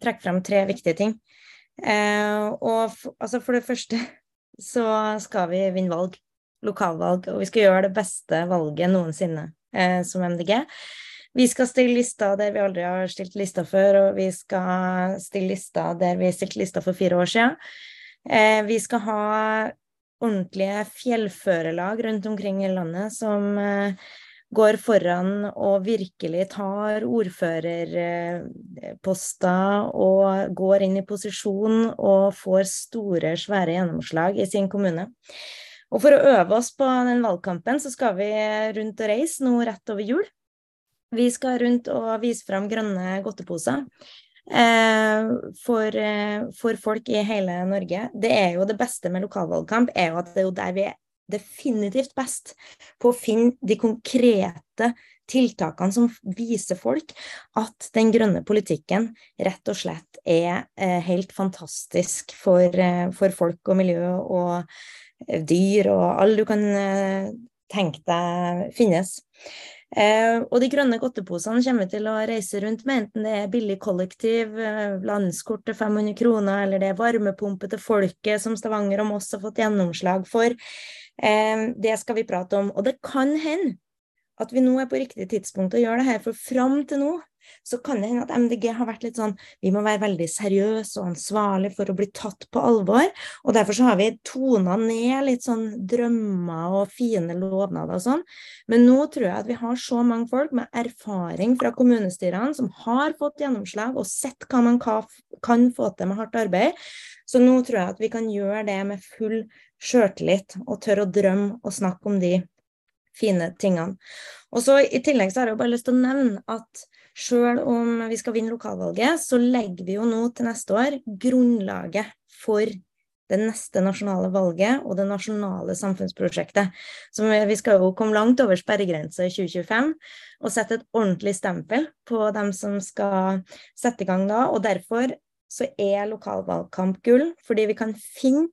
trekke frem tre viktige ting. Uh, og altså for det første så skal vi vinne valg. Lokalvalg. Og vi skal gjøre det beste valget noensinne uh, som MDG. Vi skal stille lister der vi aldri har stilt lister før, og vi skal stille lister der vi stilte lister for fire år siden. Uh, vi skal ha ordentlige fjellførerlag rundt omkring i landet som eh, går foran og virkelig tar ordførerposter og går inn i posisjon og får store, svære gjennomslag i sin kommune. Og for å øve oss på den valgkampen, så skal vi rundt og reise nå rett over jul. Vi skal rundt og vise fram grønne godteposer eh, for, eh, for folk i hele Norge. Det er jo det beste med lokalvalgkamp, er jo at det er jo der vi er definitivt best på å finne de konkrete tiltakene som viser folk at den grønne politikken rett og slett er eh, helt fantastisk for, eh, for folk og miljø og eh, dyr og alle du kan tenke deg finnes. Eh, og de grønne godteposene kommer vi til å reise rundt med, enten det er billig kollektiv, eh, landskort til 500 kroner, eller det er varmepumpe til folket, som Stavanger og Moss har fått gjennomslag for. Det skal vi prate om. Og det kan hende at vi nå er på riktig tidspunkt å gjøre det her, for fram til nå så kan det hende at MDG har vært litt sånn Vi må være veldig seriøse og ansvarlige for å bli tatt på alvor. Og derfor så har vi tona ned litt sånn drømmer og fine lovnader og sånn. Men nå tror jeg at vi har så mange folk med erfaring fra kommunestyrene som har fått gjennomslag og sett hva man kan få til med hardt arbeid. Så nå tror jeg at vi kan gjøre det med full sjøltillit og tør å drømme og snakke om de fine tingene. Og så I tillegg så har jeg bare lyst til å nevne at selv om vi skal vinne lokalvalget, så legger vi jo nå til neste år grunnlaget for det neste nasjonale valget og det nasjonale samfunnsprosjektet. Så vi skal jo komme langt over sperregrensa i 2025 og sette et ordentlig stempel på dem som skal sette i gang da. Og derfor så er lokalvalgkamp gull, fordi vi kan finne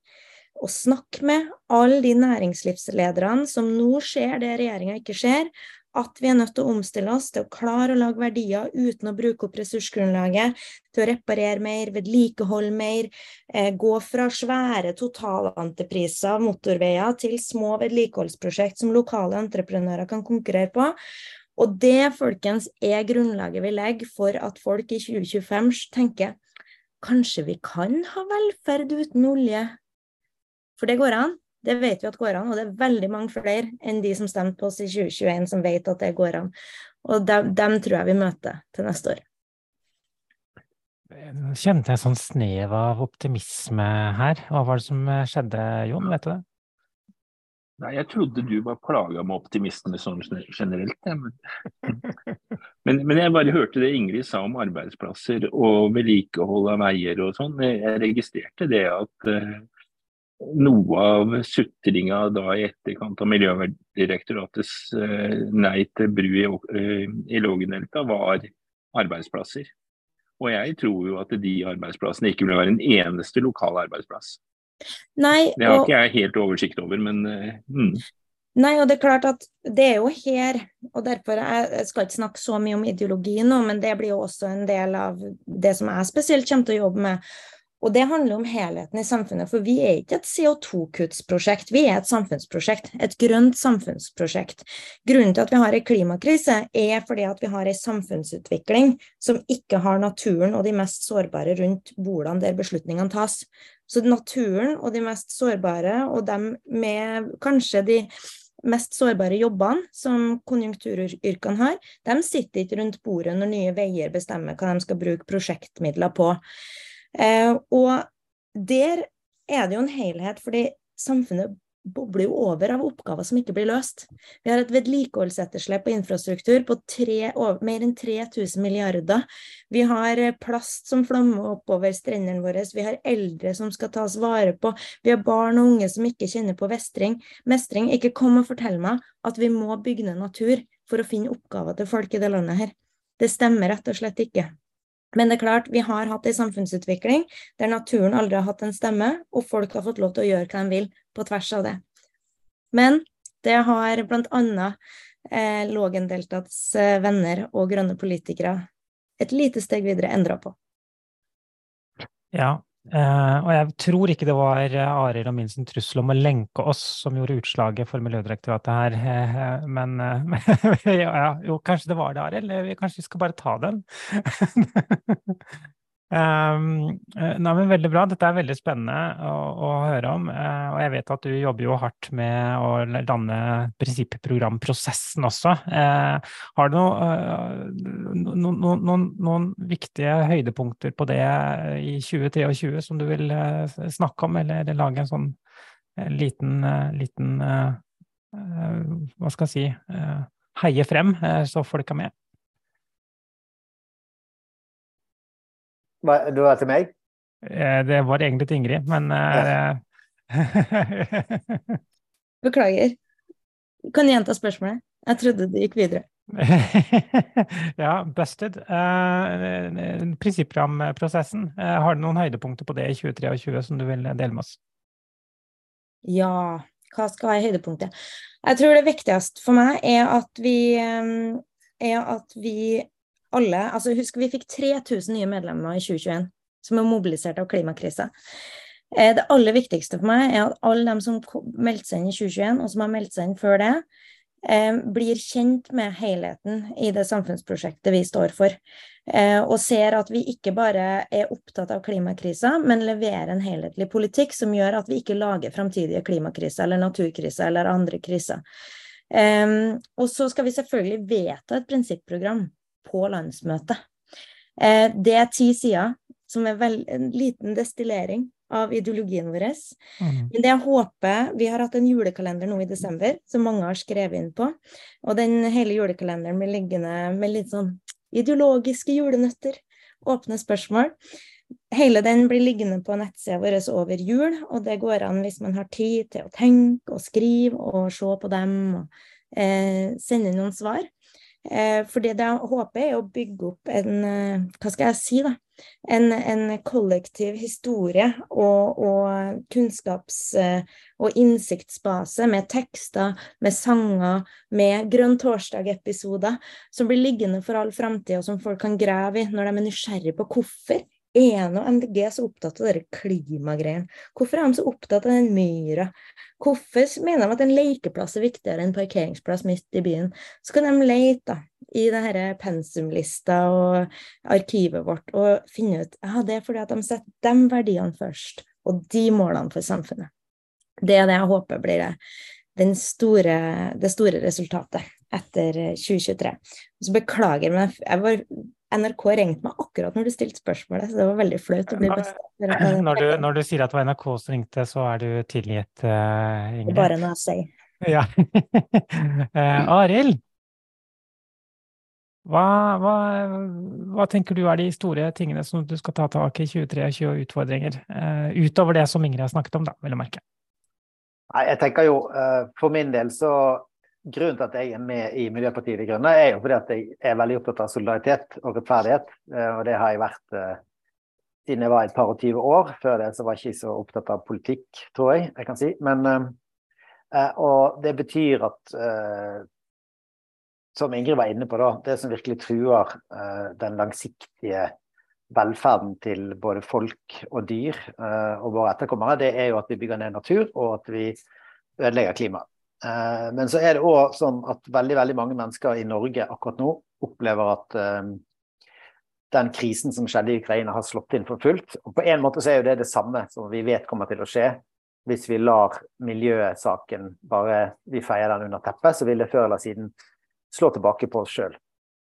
og snakke med alle de næringslivslederne som nå ser det regjeringa ikke ser, at vi er nødt til å omstille oss til å klare å lage verdier uten å bruke opp ressursgrunnlaget, til å reparere mer, vedlikeholde mer, eh, gå fra svære totalentrepriser motorveier til små vedlikeholdsprosjekt som lokale entreprenører kan konkurrere på. Og det, folkens, er grunnlaget vi legger for at folk i 2025 tenker kanskje vi kan ha velferd uten olje? For det går an. Det vet vi at går an, og det er veldig mange flere enn de som stemte på oss i 2021 som vet at det går an. Og dem, dem tror jeg vi møter til neste år. Kjente jeg sånn snev av optimisme her. Hva var det som eh, skjedde, Jon? Vet du det? Nei, jeg trodde du var plaga med optimisme sånn generelt. Ja, men, men, men jeg bare hørte det Ingrid sa om arbeidsplasser og vedlikehold av veier og sånn. Jeg registrerte det at uh, noe av sutringa da i etterkant av Miljødirektoratets uh, nei til bru i, uh, i Lågendelta var arbeidsplasser. Og jeg tror jo at de arbeidsplassene ikke vil være en eneste lokal arbeidsplass. Nei, Det har og- ikke jeg helt oversikt over, men uh, mm. Nei, og det er klart at det er jo her, og derfor jeg, jeg skal ikke snakke så mye om ideologi nå, men det blir jo også en del av det som jeg spesielt kommer til å jobbe med. Og det handler om helheten i samfunnet, for vi er ikke et CO2-kuttsprosjekt, vi er et samfunnsprosjekt. Et grønt samfunnsprosjekt. Grunnen til at vi har en klimakrise, er fordi at vi har en samfunnsutvikling som ikke har naturen og de mest sårbare rundt bordene der beslutningene tas. Så naturen og de mest sårbare, og dem med kanskje de mest sårbare jobbene som konjunkturyrkene har, de sitter ikke rundt bordet når Nye Veier bestemmer hva de skal bruke prosjektmidler på. Eh, og der er det jo en helhet, fordi samfunnet bobler jo over av oppgaver som ikke blir løst. Vi har et vedlikeholdsetterslep på infrastruktur på tre, mer enn 3000 milliarder. Vi har eh, plast som flommer oppover strendene våre. Vi har eldre som skal tas vare på. Vi har barn og unge som ikke kjenner på vestring. mestring. Ikke kom og fortell meg at vi må bygge ned natur for å finne oppgaver til folk i det landet her. Det stemmer rett og slett ikke. Men det er klart, vi har hatt en samfunnsutvikling der naturen aldri har hatt en stemme, og folk har fått lov til å gjøre hva de vil på tvers av det. Men det har bl.a. Eh, Lågendeltats eh, venner og grønne politikere et lite steg videre endra på. Ja, Uh, og jeg tror ikke det var uh, Arild og min sin trussel om å lenke oss som gjorde utslaget for Miljødirektoratet her, uh, men ja, jo, kanskje det var det, Arild. Kanskje vi skal bare ta den? Um, nei, men Veldig bra. Dette er veldig spennende å, å, høre om. Uh, og jeg vet at du jobber jo hardt med å danne prinsipprogramprosessen også. Uh, har du no, uh, no, no, noen viktige høydepunkter på det i 2023 som du vil snakke om, eller, eller, lage en sånn liten, liten Hva skal jeg si Heie frem, så folk er med? Du er til meg? Eh, det var egentlig til Ingrid, men ja. Beklager. Kan du gjenta spørsmålet? Jeg trodde det gikk videre. ja, busted. Eh, Prinsipprogramprosessen, eh, har du noen høydepunkter på det i 2023 som du vil dele med oss? Ja, hva skal være høydepunktet? Jeg tror det viktigste for meg er at vi, um, er at vi alle altså Husk, vi fikk 3000 nye medlemmer i 2021 som er mobilisert av klimakrisa. Eh, det aller viktigste for meg er at alle dem som meldte seg inn i 2021, og som har meldt seg inn før det, eh, blir kjent med helheten i det samfunnsprosjektet vi står for. Eh, og ser at vi ikke bare er opptatt av klimakrisa, men leverer en helhetlig politikk som gjør at vi ikke lager framtidige klimakriser eller naturkriser eller andre kriser. og så skal vi selvfølgelig vedta et prinsipprogram på landsmøtet. Eh, det er ti sider, som er vel, en liten destillering av ideologien vår. Mm. Men det jeg håper Vi har hatt en julekalender nå i desember som mange har skrevet inn på. Og den hele julekalenderen blir liggende med litt sånn ideologiske julenøtter. Åpne spørsmål. Hele den blir liggende på nettsida vår over jul, og det går an hvis man har tid til å tenke og skrive og se på dem og eh, sende noen svar. Eh, for det jeg håper, er å bygge opp en eh, Hva skal jeg si, da? En, en kollektiv historie og, og kunnskaps- eh, og innsiktsbase med tekster, med sanger, med Grønn torsdag-episoder som blir liggende for all framtid, og som folk kan grave i når de er nysgjerrige på hvorfor er og MDG så opptatt av denne klimagreiene? Hvorfor er de så opptatt av den myra? Hvorfor mener de at en lekeplass er viktigere enn parkeringsplass midt i byen? Så kan de lete da, i denne pensumlista og arkivet vårt og finne ut ja, det er fordi at de setter de verdiene først, og de målene for samfunnet. Det er det jeg håper blir det, store, det store resultatet etter 2023. Så beklager, men jeg var NRK ringte meg akkurat når du stilte spørsmålet, så det var veldig flaut å bli. Når, når, du sier at det var NRK som ringte, så er du tilgitt, uh, Ingrid? Bare noe å si. Ja. uh, Arild? Hva, hva, hva, tenker du er de store tingene som du skal ta tak i 2023 og utfordringer? Uh, utover det som Ingrid har snakket om, da, vil jeg merke. Nei, jeg tenker jo, For min del så grunnen til at jeg er med i Miljøpartiet De Grønne, er jo fordi at jeg er veldig opptatt av solidaritet og rettferdighet. Eh, og det har jeg vært eh, siden jeg var et par og tyve år. Før det så var jeg ikke så opptatt av politikk, tror jeg jeg kan si. Men, eh, og det betyr at som Ingrid var inne på, da, det som virkelig truer den langsiktige velferden til både folk og dyr eh, og våre etterkommere, det er jo at vi bygger ned natur, og at vi ødelegger klimaet. Eh, men så er det òg sånn at veldig, veldig mange mennesker i Norge akkurat nå opplever at eh, den krisen som skjedde i Ukraina, har slått inn for fullt. Og på en måte så er jo det det samme som vi vet kommer til å skje. Hvis vi lar miljøsaken bare vi feier den under teppet, så vil det før eller siden slå tilbake på oss sjøl.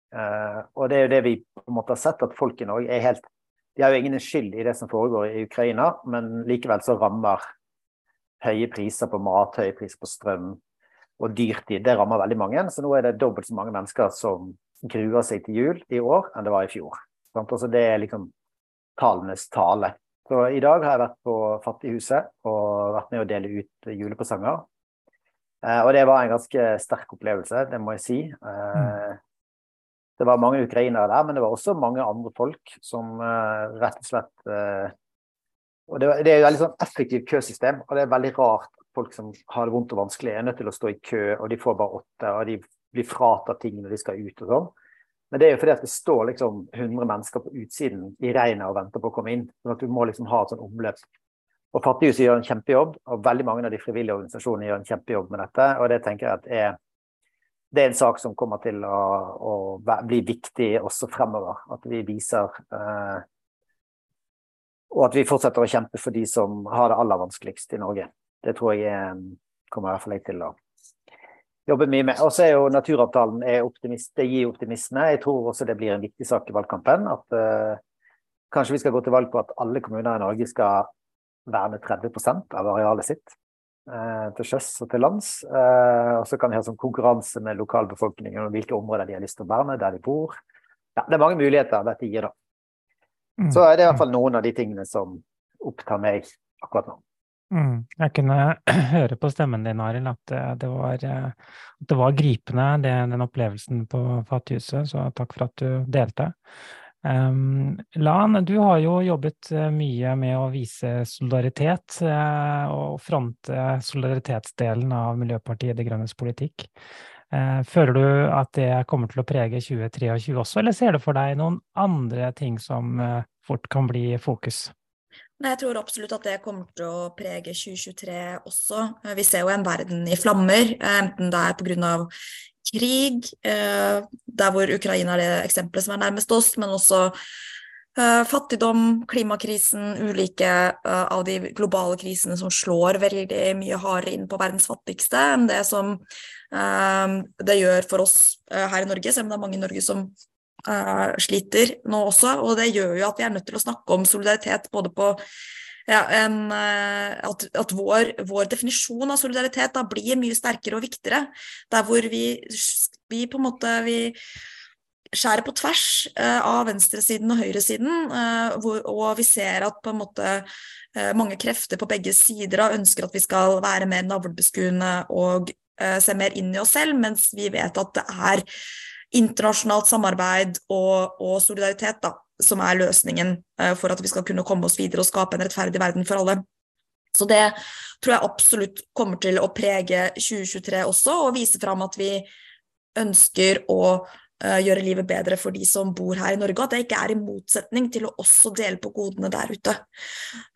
Uh, og det er jo det vi på en måte har sett, at folk i Norge er helt De har jo ingen skyld i det som foregår i Ukraina, men likevel så rammer høye priser på mat, høye priser på strøm og dyrtid, det rammer veldig mange. Så nå er det dobbelt så mange mennesker som gruer seg til jul i år enn det var i fjor. Altså det er liksom tallenes tale. Så i dag har jeg vært på Fattighuset og vært med å dele ut julepresanger. Uh, og det var en ganske sterk opplevelse, det må jeg si. Uh, det var mange ukrainere der, men det var også mange andre folk som uh, rett og slett og det, er et veldig sånn effektivt køsystem, og det er veldig rart folk som har det vondt og vanskelig, er nødt til å stå i kø, og de får bare åtte, og de blir fratatt ting når de skal ut og sånn. Men det er jo fordi at det står liksom 100 mennesker på utsiden i regnet og venter på å komme inn. sånn at du må liksom ha et sånn omløp. Og Fattighuset gjør en kjempejobb, og veldig mange av de frivillige organisasjonene gjør en kjempejobb med dette. Og det tenker jeg at er det er en sak som kommer til å, å bli viktig også fremover. At vi viser eh, Og at vi fortsetter å kjempe for de som har det aller vanskeligst i Norge. Det tror jeg er, kommer i hvert fall jeg til å jobbe mye med. Og så er jo naturavtalen er optimist, det gir optimisme. Jeg tror også det blir en viktig sak i valgkampen. At uh, kanskje vi skal gå til valg på at alle kommuner i Norge skal verne 30% av arealet sitt. Uh, til sjøs og til lands. Uh, og så kan vi ha sånn konkurranse med lokalbefolkningen om hvilke områder de har lyst til å verne, der de bor. Ja, det er mange muligheter dette gir, da. Mm. Så er det i hvert fall noen av de tingene som opptar meg akkurat nå. Mm. Jeg kunne høre på stemmen din, Arild, at var, at det var gripende, det, den opplevelsen på Fattighuset. Så takk for at du delte. Um, Lan, du har jo jobbet eh, mye med å vise solidaritet uh, og fronte solidaritetsdelen av Miljøpartiet De Grønnes politikk. Uh, føler du at det kommer til å prege 2023 også, eller ser du for deg noen andre ting som uh, fort kan bli fokus? Nei, Jeg tror absolutt at det kommer til å prege 2023 også. Vi ser jo en verden i flammer, enten det er pga krig, eh, der hvor Ukraina er det eksempelet som er nærmest oss, men også eh, fattigdom, klimakrisen, ulike eh, av de globale krisene som slår veldig mye hardere inn på verdens fattigste enn det som det gjør for oss her i Norge, selv om det er mange i Norge som sliter nå også. Og det gjør jo at vi er nødt til å snakke om solidaritet både på ja, en, eh, at, at vår, vår, definisjon av solidaritet da blir mye sterkere og viktigere. Der hvor vi, vi på en måte vi skjærer på tvers uh, av venstresiden og høyresiden, uh, og vi ser at på en måte mange krefter på begge sider ønsker at vi skal være mer navlebeskuende og se mer inn i oss selv, mens vi vet at det er internasjonalt samarbeid og, og solidaritet da, som er løsningen eh, for at vi skal kunne komme oss videre og skape en rettferdig verden for alle. Så det tror jeg absolutt kommer til å prege 2023 også, og vise fram at vi ønsker å gjøre livet bedre for de som bor her i Norge, og at det ikke er i motsetning til å også dele på godene der ute.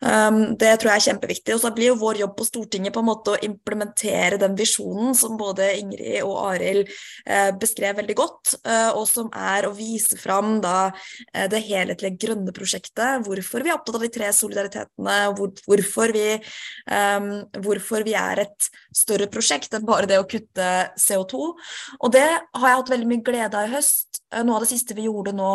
Um, det tror jeg er kjempeviktig. Og så blir jo vår jobb på Stortinget på en måte å implementere den visjonen som både Ingrid og Arild uh, beskrev veldig godt, uh, og som er å vise fram da det helhetlige grønne prosjektet, hvorfor vi er opptatt av de tre solidaritetene, hvor, hvorfor, vi, um, hvorfor vi er et større prosjekt enn bare det å kutte CO2. Og det har jeg hatt veldig mye glede av høst. Eh, noe av det siste vi gjorde nå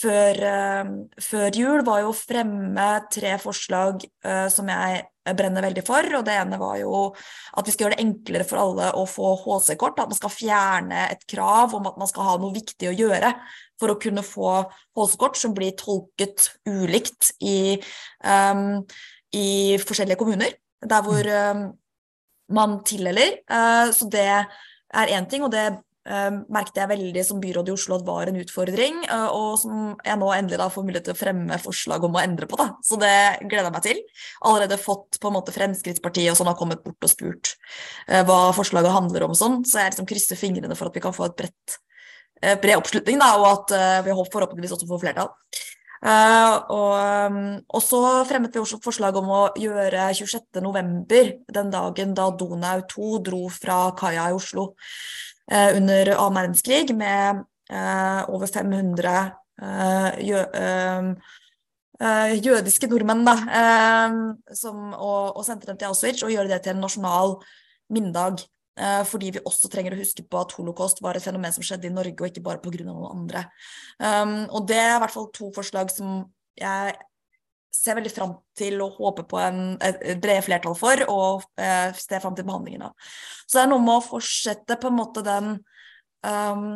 før, uh, før jul, var jo å fremme tre forslag uh, som jeg brenner veldig for. og Det ene var jo at vi skal gjøre det enklere for alle å få HC-kort. At man skal fjerne et krav om at man skal ha noe viktig å gjøre for å kunne få HC-kort som blir tolket ulikt i, um, i forskjellige kommuner. Der hvor um, man tildeler. Uh, så det er én ting, og det merket jeg veldig som byråd i Oslo at var en utfordring, uh, og som jeg nå endelig får mulighet til å fremme forslag om å endre på. da, Så det gleder jeg meg til. Allerede fått på en måte Fremskrittspartiet og sånn har kommet bort og spurt uh, hva forslaget handler om sånn, så jeg liksom krysser fingrene for at vi kan få et bredt, bred oppslutning, da, og at vi forhåpentligvis også får flertall. Uh, og, og, så fremmet vi også forslag om å gjøre 26.11., den dagen da Donau 2 dro fra kaia i Oslo under annen verdenskrig med uh, over 500 jø, um, jødiske nordmenn, da, som, og, og sendte dem til Auschwitz, og gjøre det til en nasjonal minnedag. Eh, fordi vi også trenger å huske på at holocaust var et fenomen som skjedde i Norge, og ikke bare pga. noen andre. Um, og det er i hvert fall to forslag som jeg ser veldig fram til og håper på en, et brede flertall for, og eh, ser fram til behandlingen av. Så det er noe med å fortsette på en måte den um,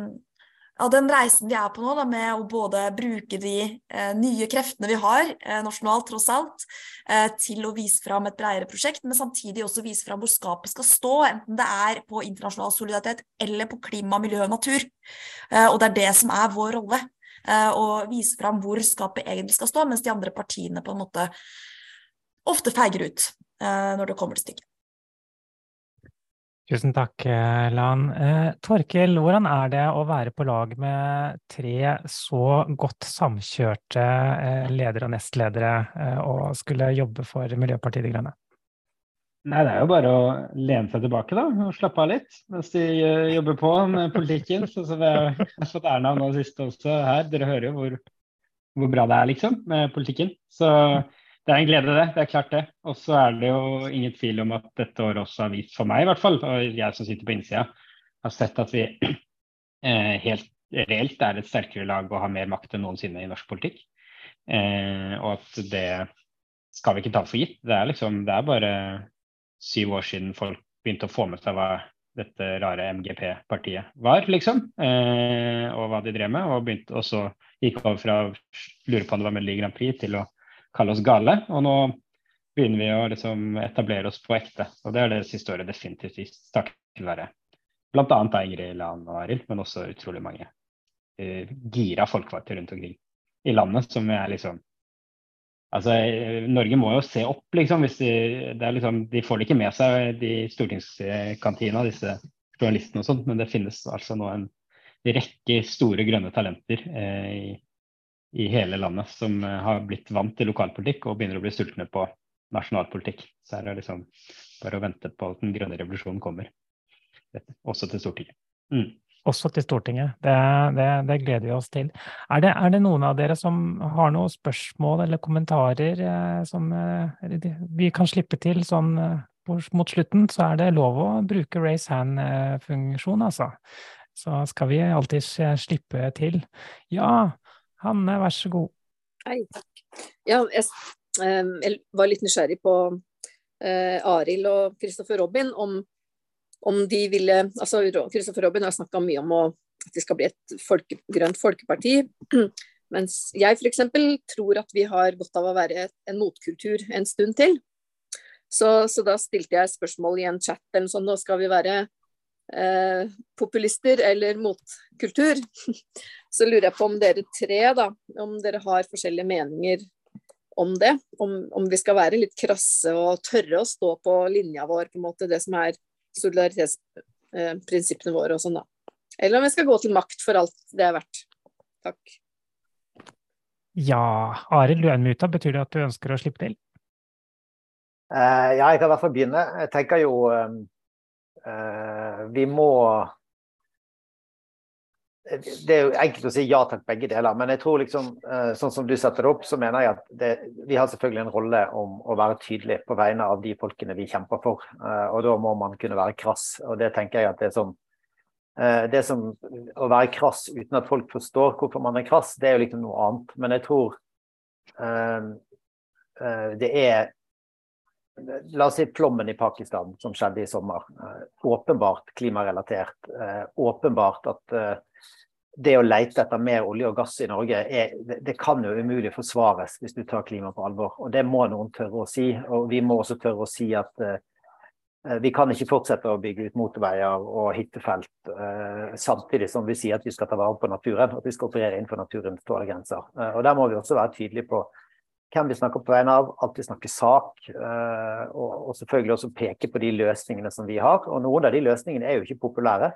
ja, den reisen vi er på nå, da, med å både bruke de eh, nye kreftene vi har eh, nasjonalt, tross alt, eh, til å vise fram et bredere prosjekt, men samtidig også vise fram hvor skapet skal stå, enten det er på internasjonal solidaritet eller på klima, miljø og natur. Eh, og det er det som er vår rolle, eh, å vise fram hvor skapet egentlig skal stå, mens de andre partiene på en måte ofte feiger ut eh, når det kommer til stykket. Tusen takk, eh, Lan. Torkel, hvordan er det å være på lag med tre så godt samkjørte ledere og nestledere og skulle jobbe for Miljøpartiet De Grønne? Nei, Det er jo bare å lene seg tilbake da, og slappe av litt mens de uh, jobber på med politikken. Så, så vi har fått æren av nå sist også her. Dere hører jo hvor, hvor bra det er liksom med politikken. Så det er en glede, det. Det er klart det. Og så er det jo ingen tvil om at dette året også har vist, for meg i hvert fall, og jeg som sitter på innsida, har sett at vi eh, helt reelt er et sterkere lag og har mer makt enn noensinne i norsk politikk. Eh, og at det skal vi ikke ta for gitt. Det er liksom, det er bare syv år siden folk begynte å få med seg hva dette rare MGP-partiet var, liksom. Eh, og hva de drev med. Og, begynte, og så gikk over fra å lure på om det var Melodi Grand Prix til å kalle oss gale. Og nå begynner vi å liksom etablere oss på ekte. Og det er det siste året definitivt takket være bl.a. Ingrid Lan og Arild, men også utrolig mange uh, gira folkevalgte rundt omkring i landet som er liksom Altså, Norge må jo se opp, liksom. hvis De, liksom, de får det ikke med seg, de stortingskantina, disse journalistene og sånt, men det finnes altså nå en rekke store grønne talenter eh, i i hele landet som eh, har blitt vant til lokalpolitikk og begynner å bli sultne på nasjonalpolitikk. Så er det liksom bare å vente på at den grønne revolusjonen kommer. Også til Stortinget. Mm. Også til Stortinget. Det, det, det, gleder vi oss til. Er det, er det, noen av dere som har noen spørsmål eller kommentarer eh, som eh, vi kan slippe til sånn eh, mot slutten? Så er det lov å bruke raise hand-funksjon, altså. Så skal vi alltid slippe til. Ja, Hanne, vær så god. Hei, takk. Ja, jeg, jeg var litt nysgjerrig på eh, Arild og Kristoffer Robin om, om, de ville altså Kristoffer Robin har snakka mye om å, at det skal bli et folke, grønt folkeparti. Mens jeg f.eks. tror at vi har godt av å være en motkultur en stund til. Så, så da stilte jeg spørsmål i en chat eller sånn, nå skal vi være eh, populister eller motkultur. Så lurer jeg på om dere tre, da, om dere har forskjellige meninger om det. Om, om vi skal være litt krasse og tørre å stå på linja vår, på en måte, det som er solidaritetsprinsippene våre og sånn, da. Eller om vi skal gå til makt for alt det er verdt. Takk. Ja, Arild, du er unmuta. Betyr det at du ønsker å slippe til? Uh, ja, jeg kan i hvert fall begynne. Jeg tenker jo um, Eh, vi må det er jo enkelt å si ja takk begge deler, men jeg tror liksom, eh, sånn som du setter det opp, så mener jeg at det, vi har selvfølgelig en rolle om å være tydelig på vegne av de folkene vi kjemper for. Eh, og da må man kunne være krass. Og det tenker jeg at det er sånn det som Å være krass uten at folk forstår hvorfor man er krass, det er jo liksom noe annet. Men jeg tror det er La oss si flommen i Pakistan som skjedde i sommer. Eh, åpenbart klimarelatert. Eh, åpenbart at eh, det å lete etter mer olje og gass i Norge, er, det, kan jo umulig forsvares hvis du tar klima på alvor. Og det må noen tørre å si. Og vi må også tørre å si at uh, vi kan ikke fortsette å bygge ut motorveier og hyttefelt uh, samtidig som vi sier at vi skal ta vare på naturen, at vi skal operere innenfor naturens tålegrenser. Uh, og der må vi også være tydelige på hvem vi snakker på vegne av, alltid snakke sak. Og, og, selvfølgelig også peke på de løsningene som vi har. Og noen av de løsningene er jo ikke populære.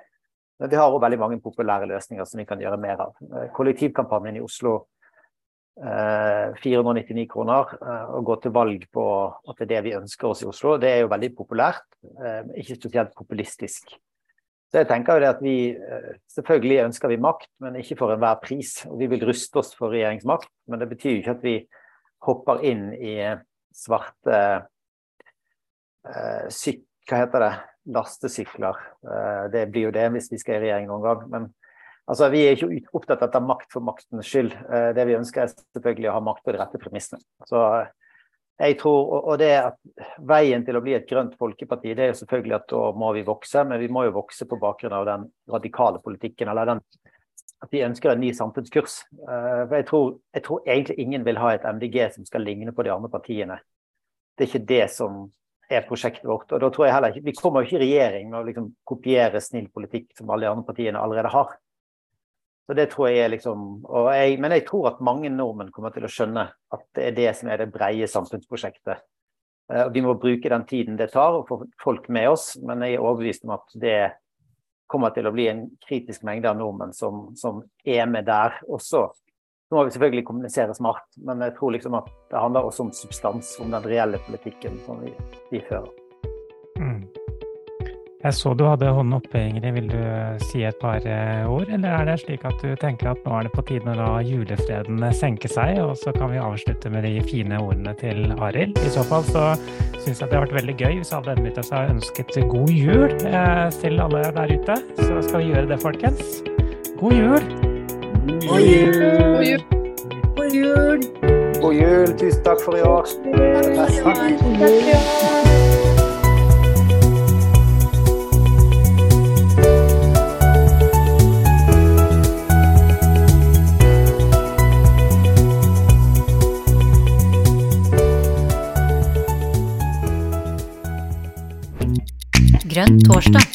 Men vi har òg veldig mange populære løsninger som vi kan gjøre mer av. Eh, kollektivkampanjen i Oslo 499 kroner Å gå til valg på at det er det vi ønsker oss i Oslo, det er jo veldig populært, ikke spesielt populistisk. Så jeg tenker jo det at vi Selvfølgelig ønsker vi makt, men ikke for enhver pris. Og vi vil ruste oss for regjeringsmakt, men det betyr jo ikke at vi hopper inn i svarte uh, syk, Hva heter det? Lastesykler. Eh, det blir jo det hvis vi skal i regjering noen gang. Men altså, vi er ikke opptatt av makt for maktens skyld. Eh, det vi ønsker er selvfølgelig å ha makt på de rette premissene. Så jeg tror, og det at Veien til å bli et grønt folkeparti det er jo selvfølgelig at da må vi vokse, men vi må jo vokse på bakgrunn av den radikale politikken. eller den, At vi ønsker en ny samfunnskurs. Eh, for jeg tror, jeg tror egentlig ingen vil ha et MDG som skal ligne på de andre partiene. Det er ikke det som er prosjektet vårt. og da tror jeg heller ikke, Vi kommer jo ikke i regjering med å liksom kopiere snill politikk som alle de andre partiene allerede har. Så det tror jeg er liksom, jeg, Men jeg tror at mange nordmenn kommer til å skjønne at det er det som er det breie samfunnsprosjektet. Eh, og Vi må bruke den tiden det tar å få folk med oss, men jeg er overbevist om at det kommer til å bli en kritisk mengde av nordmenn som, som er med der også. Så må vi selvfølgelig kommunisere smart, men jeg tror liksom at det handler også om substans, om den reelle politikken som vi, vi fører. Mm. Jeg så du hadde hånden oppe, Ingrid. Vil du si et par eh, ord? Eller er det slik at du tenker at nå er det på tide å la julefreden senke seg, og så kan vi avslutte med de fine ordene til Arild? I så fall så syns jeg det har vært veldig gøy hvis alle ennå har ønsket god jul eh, til alle der ute. Så skal vi gjøre det, folkens. God jul! God jul! God jul! God jul! God jul. Tusen takk for i år. Takk. Grønn torsdag.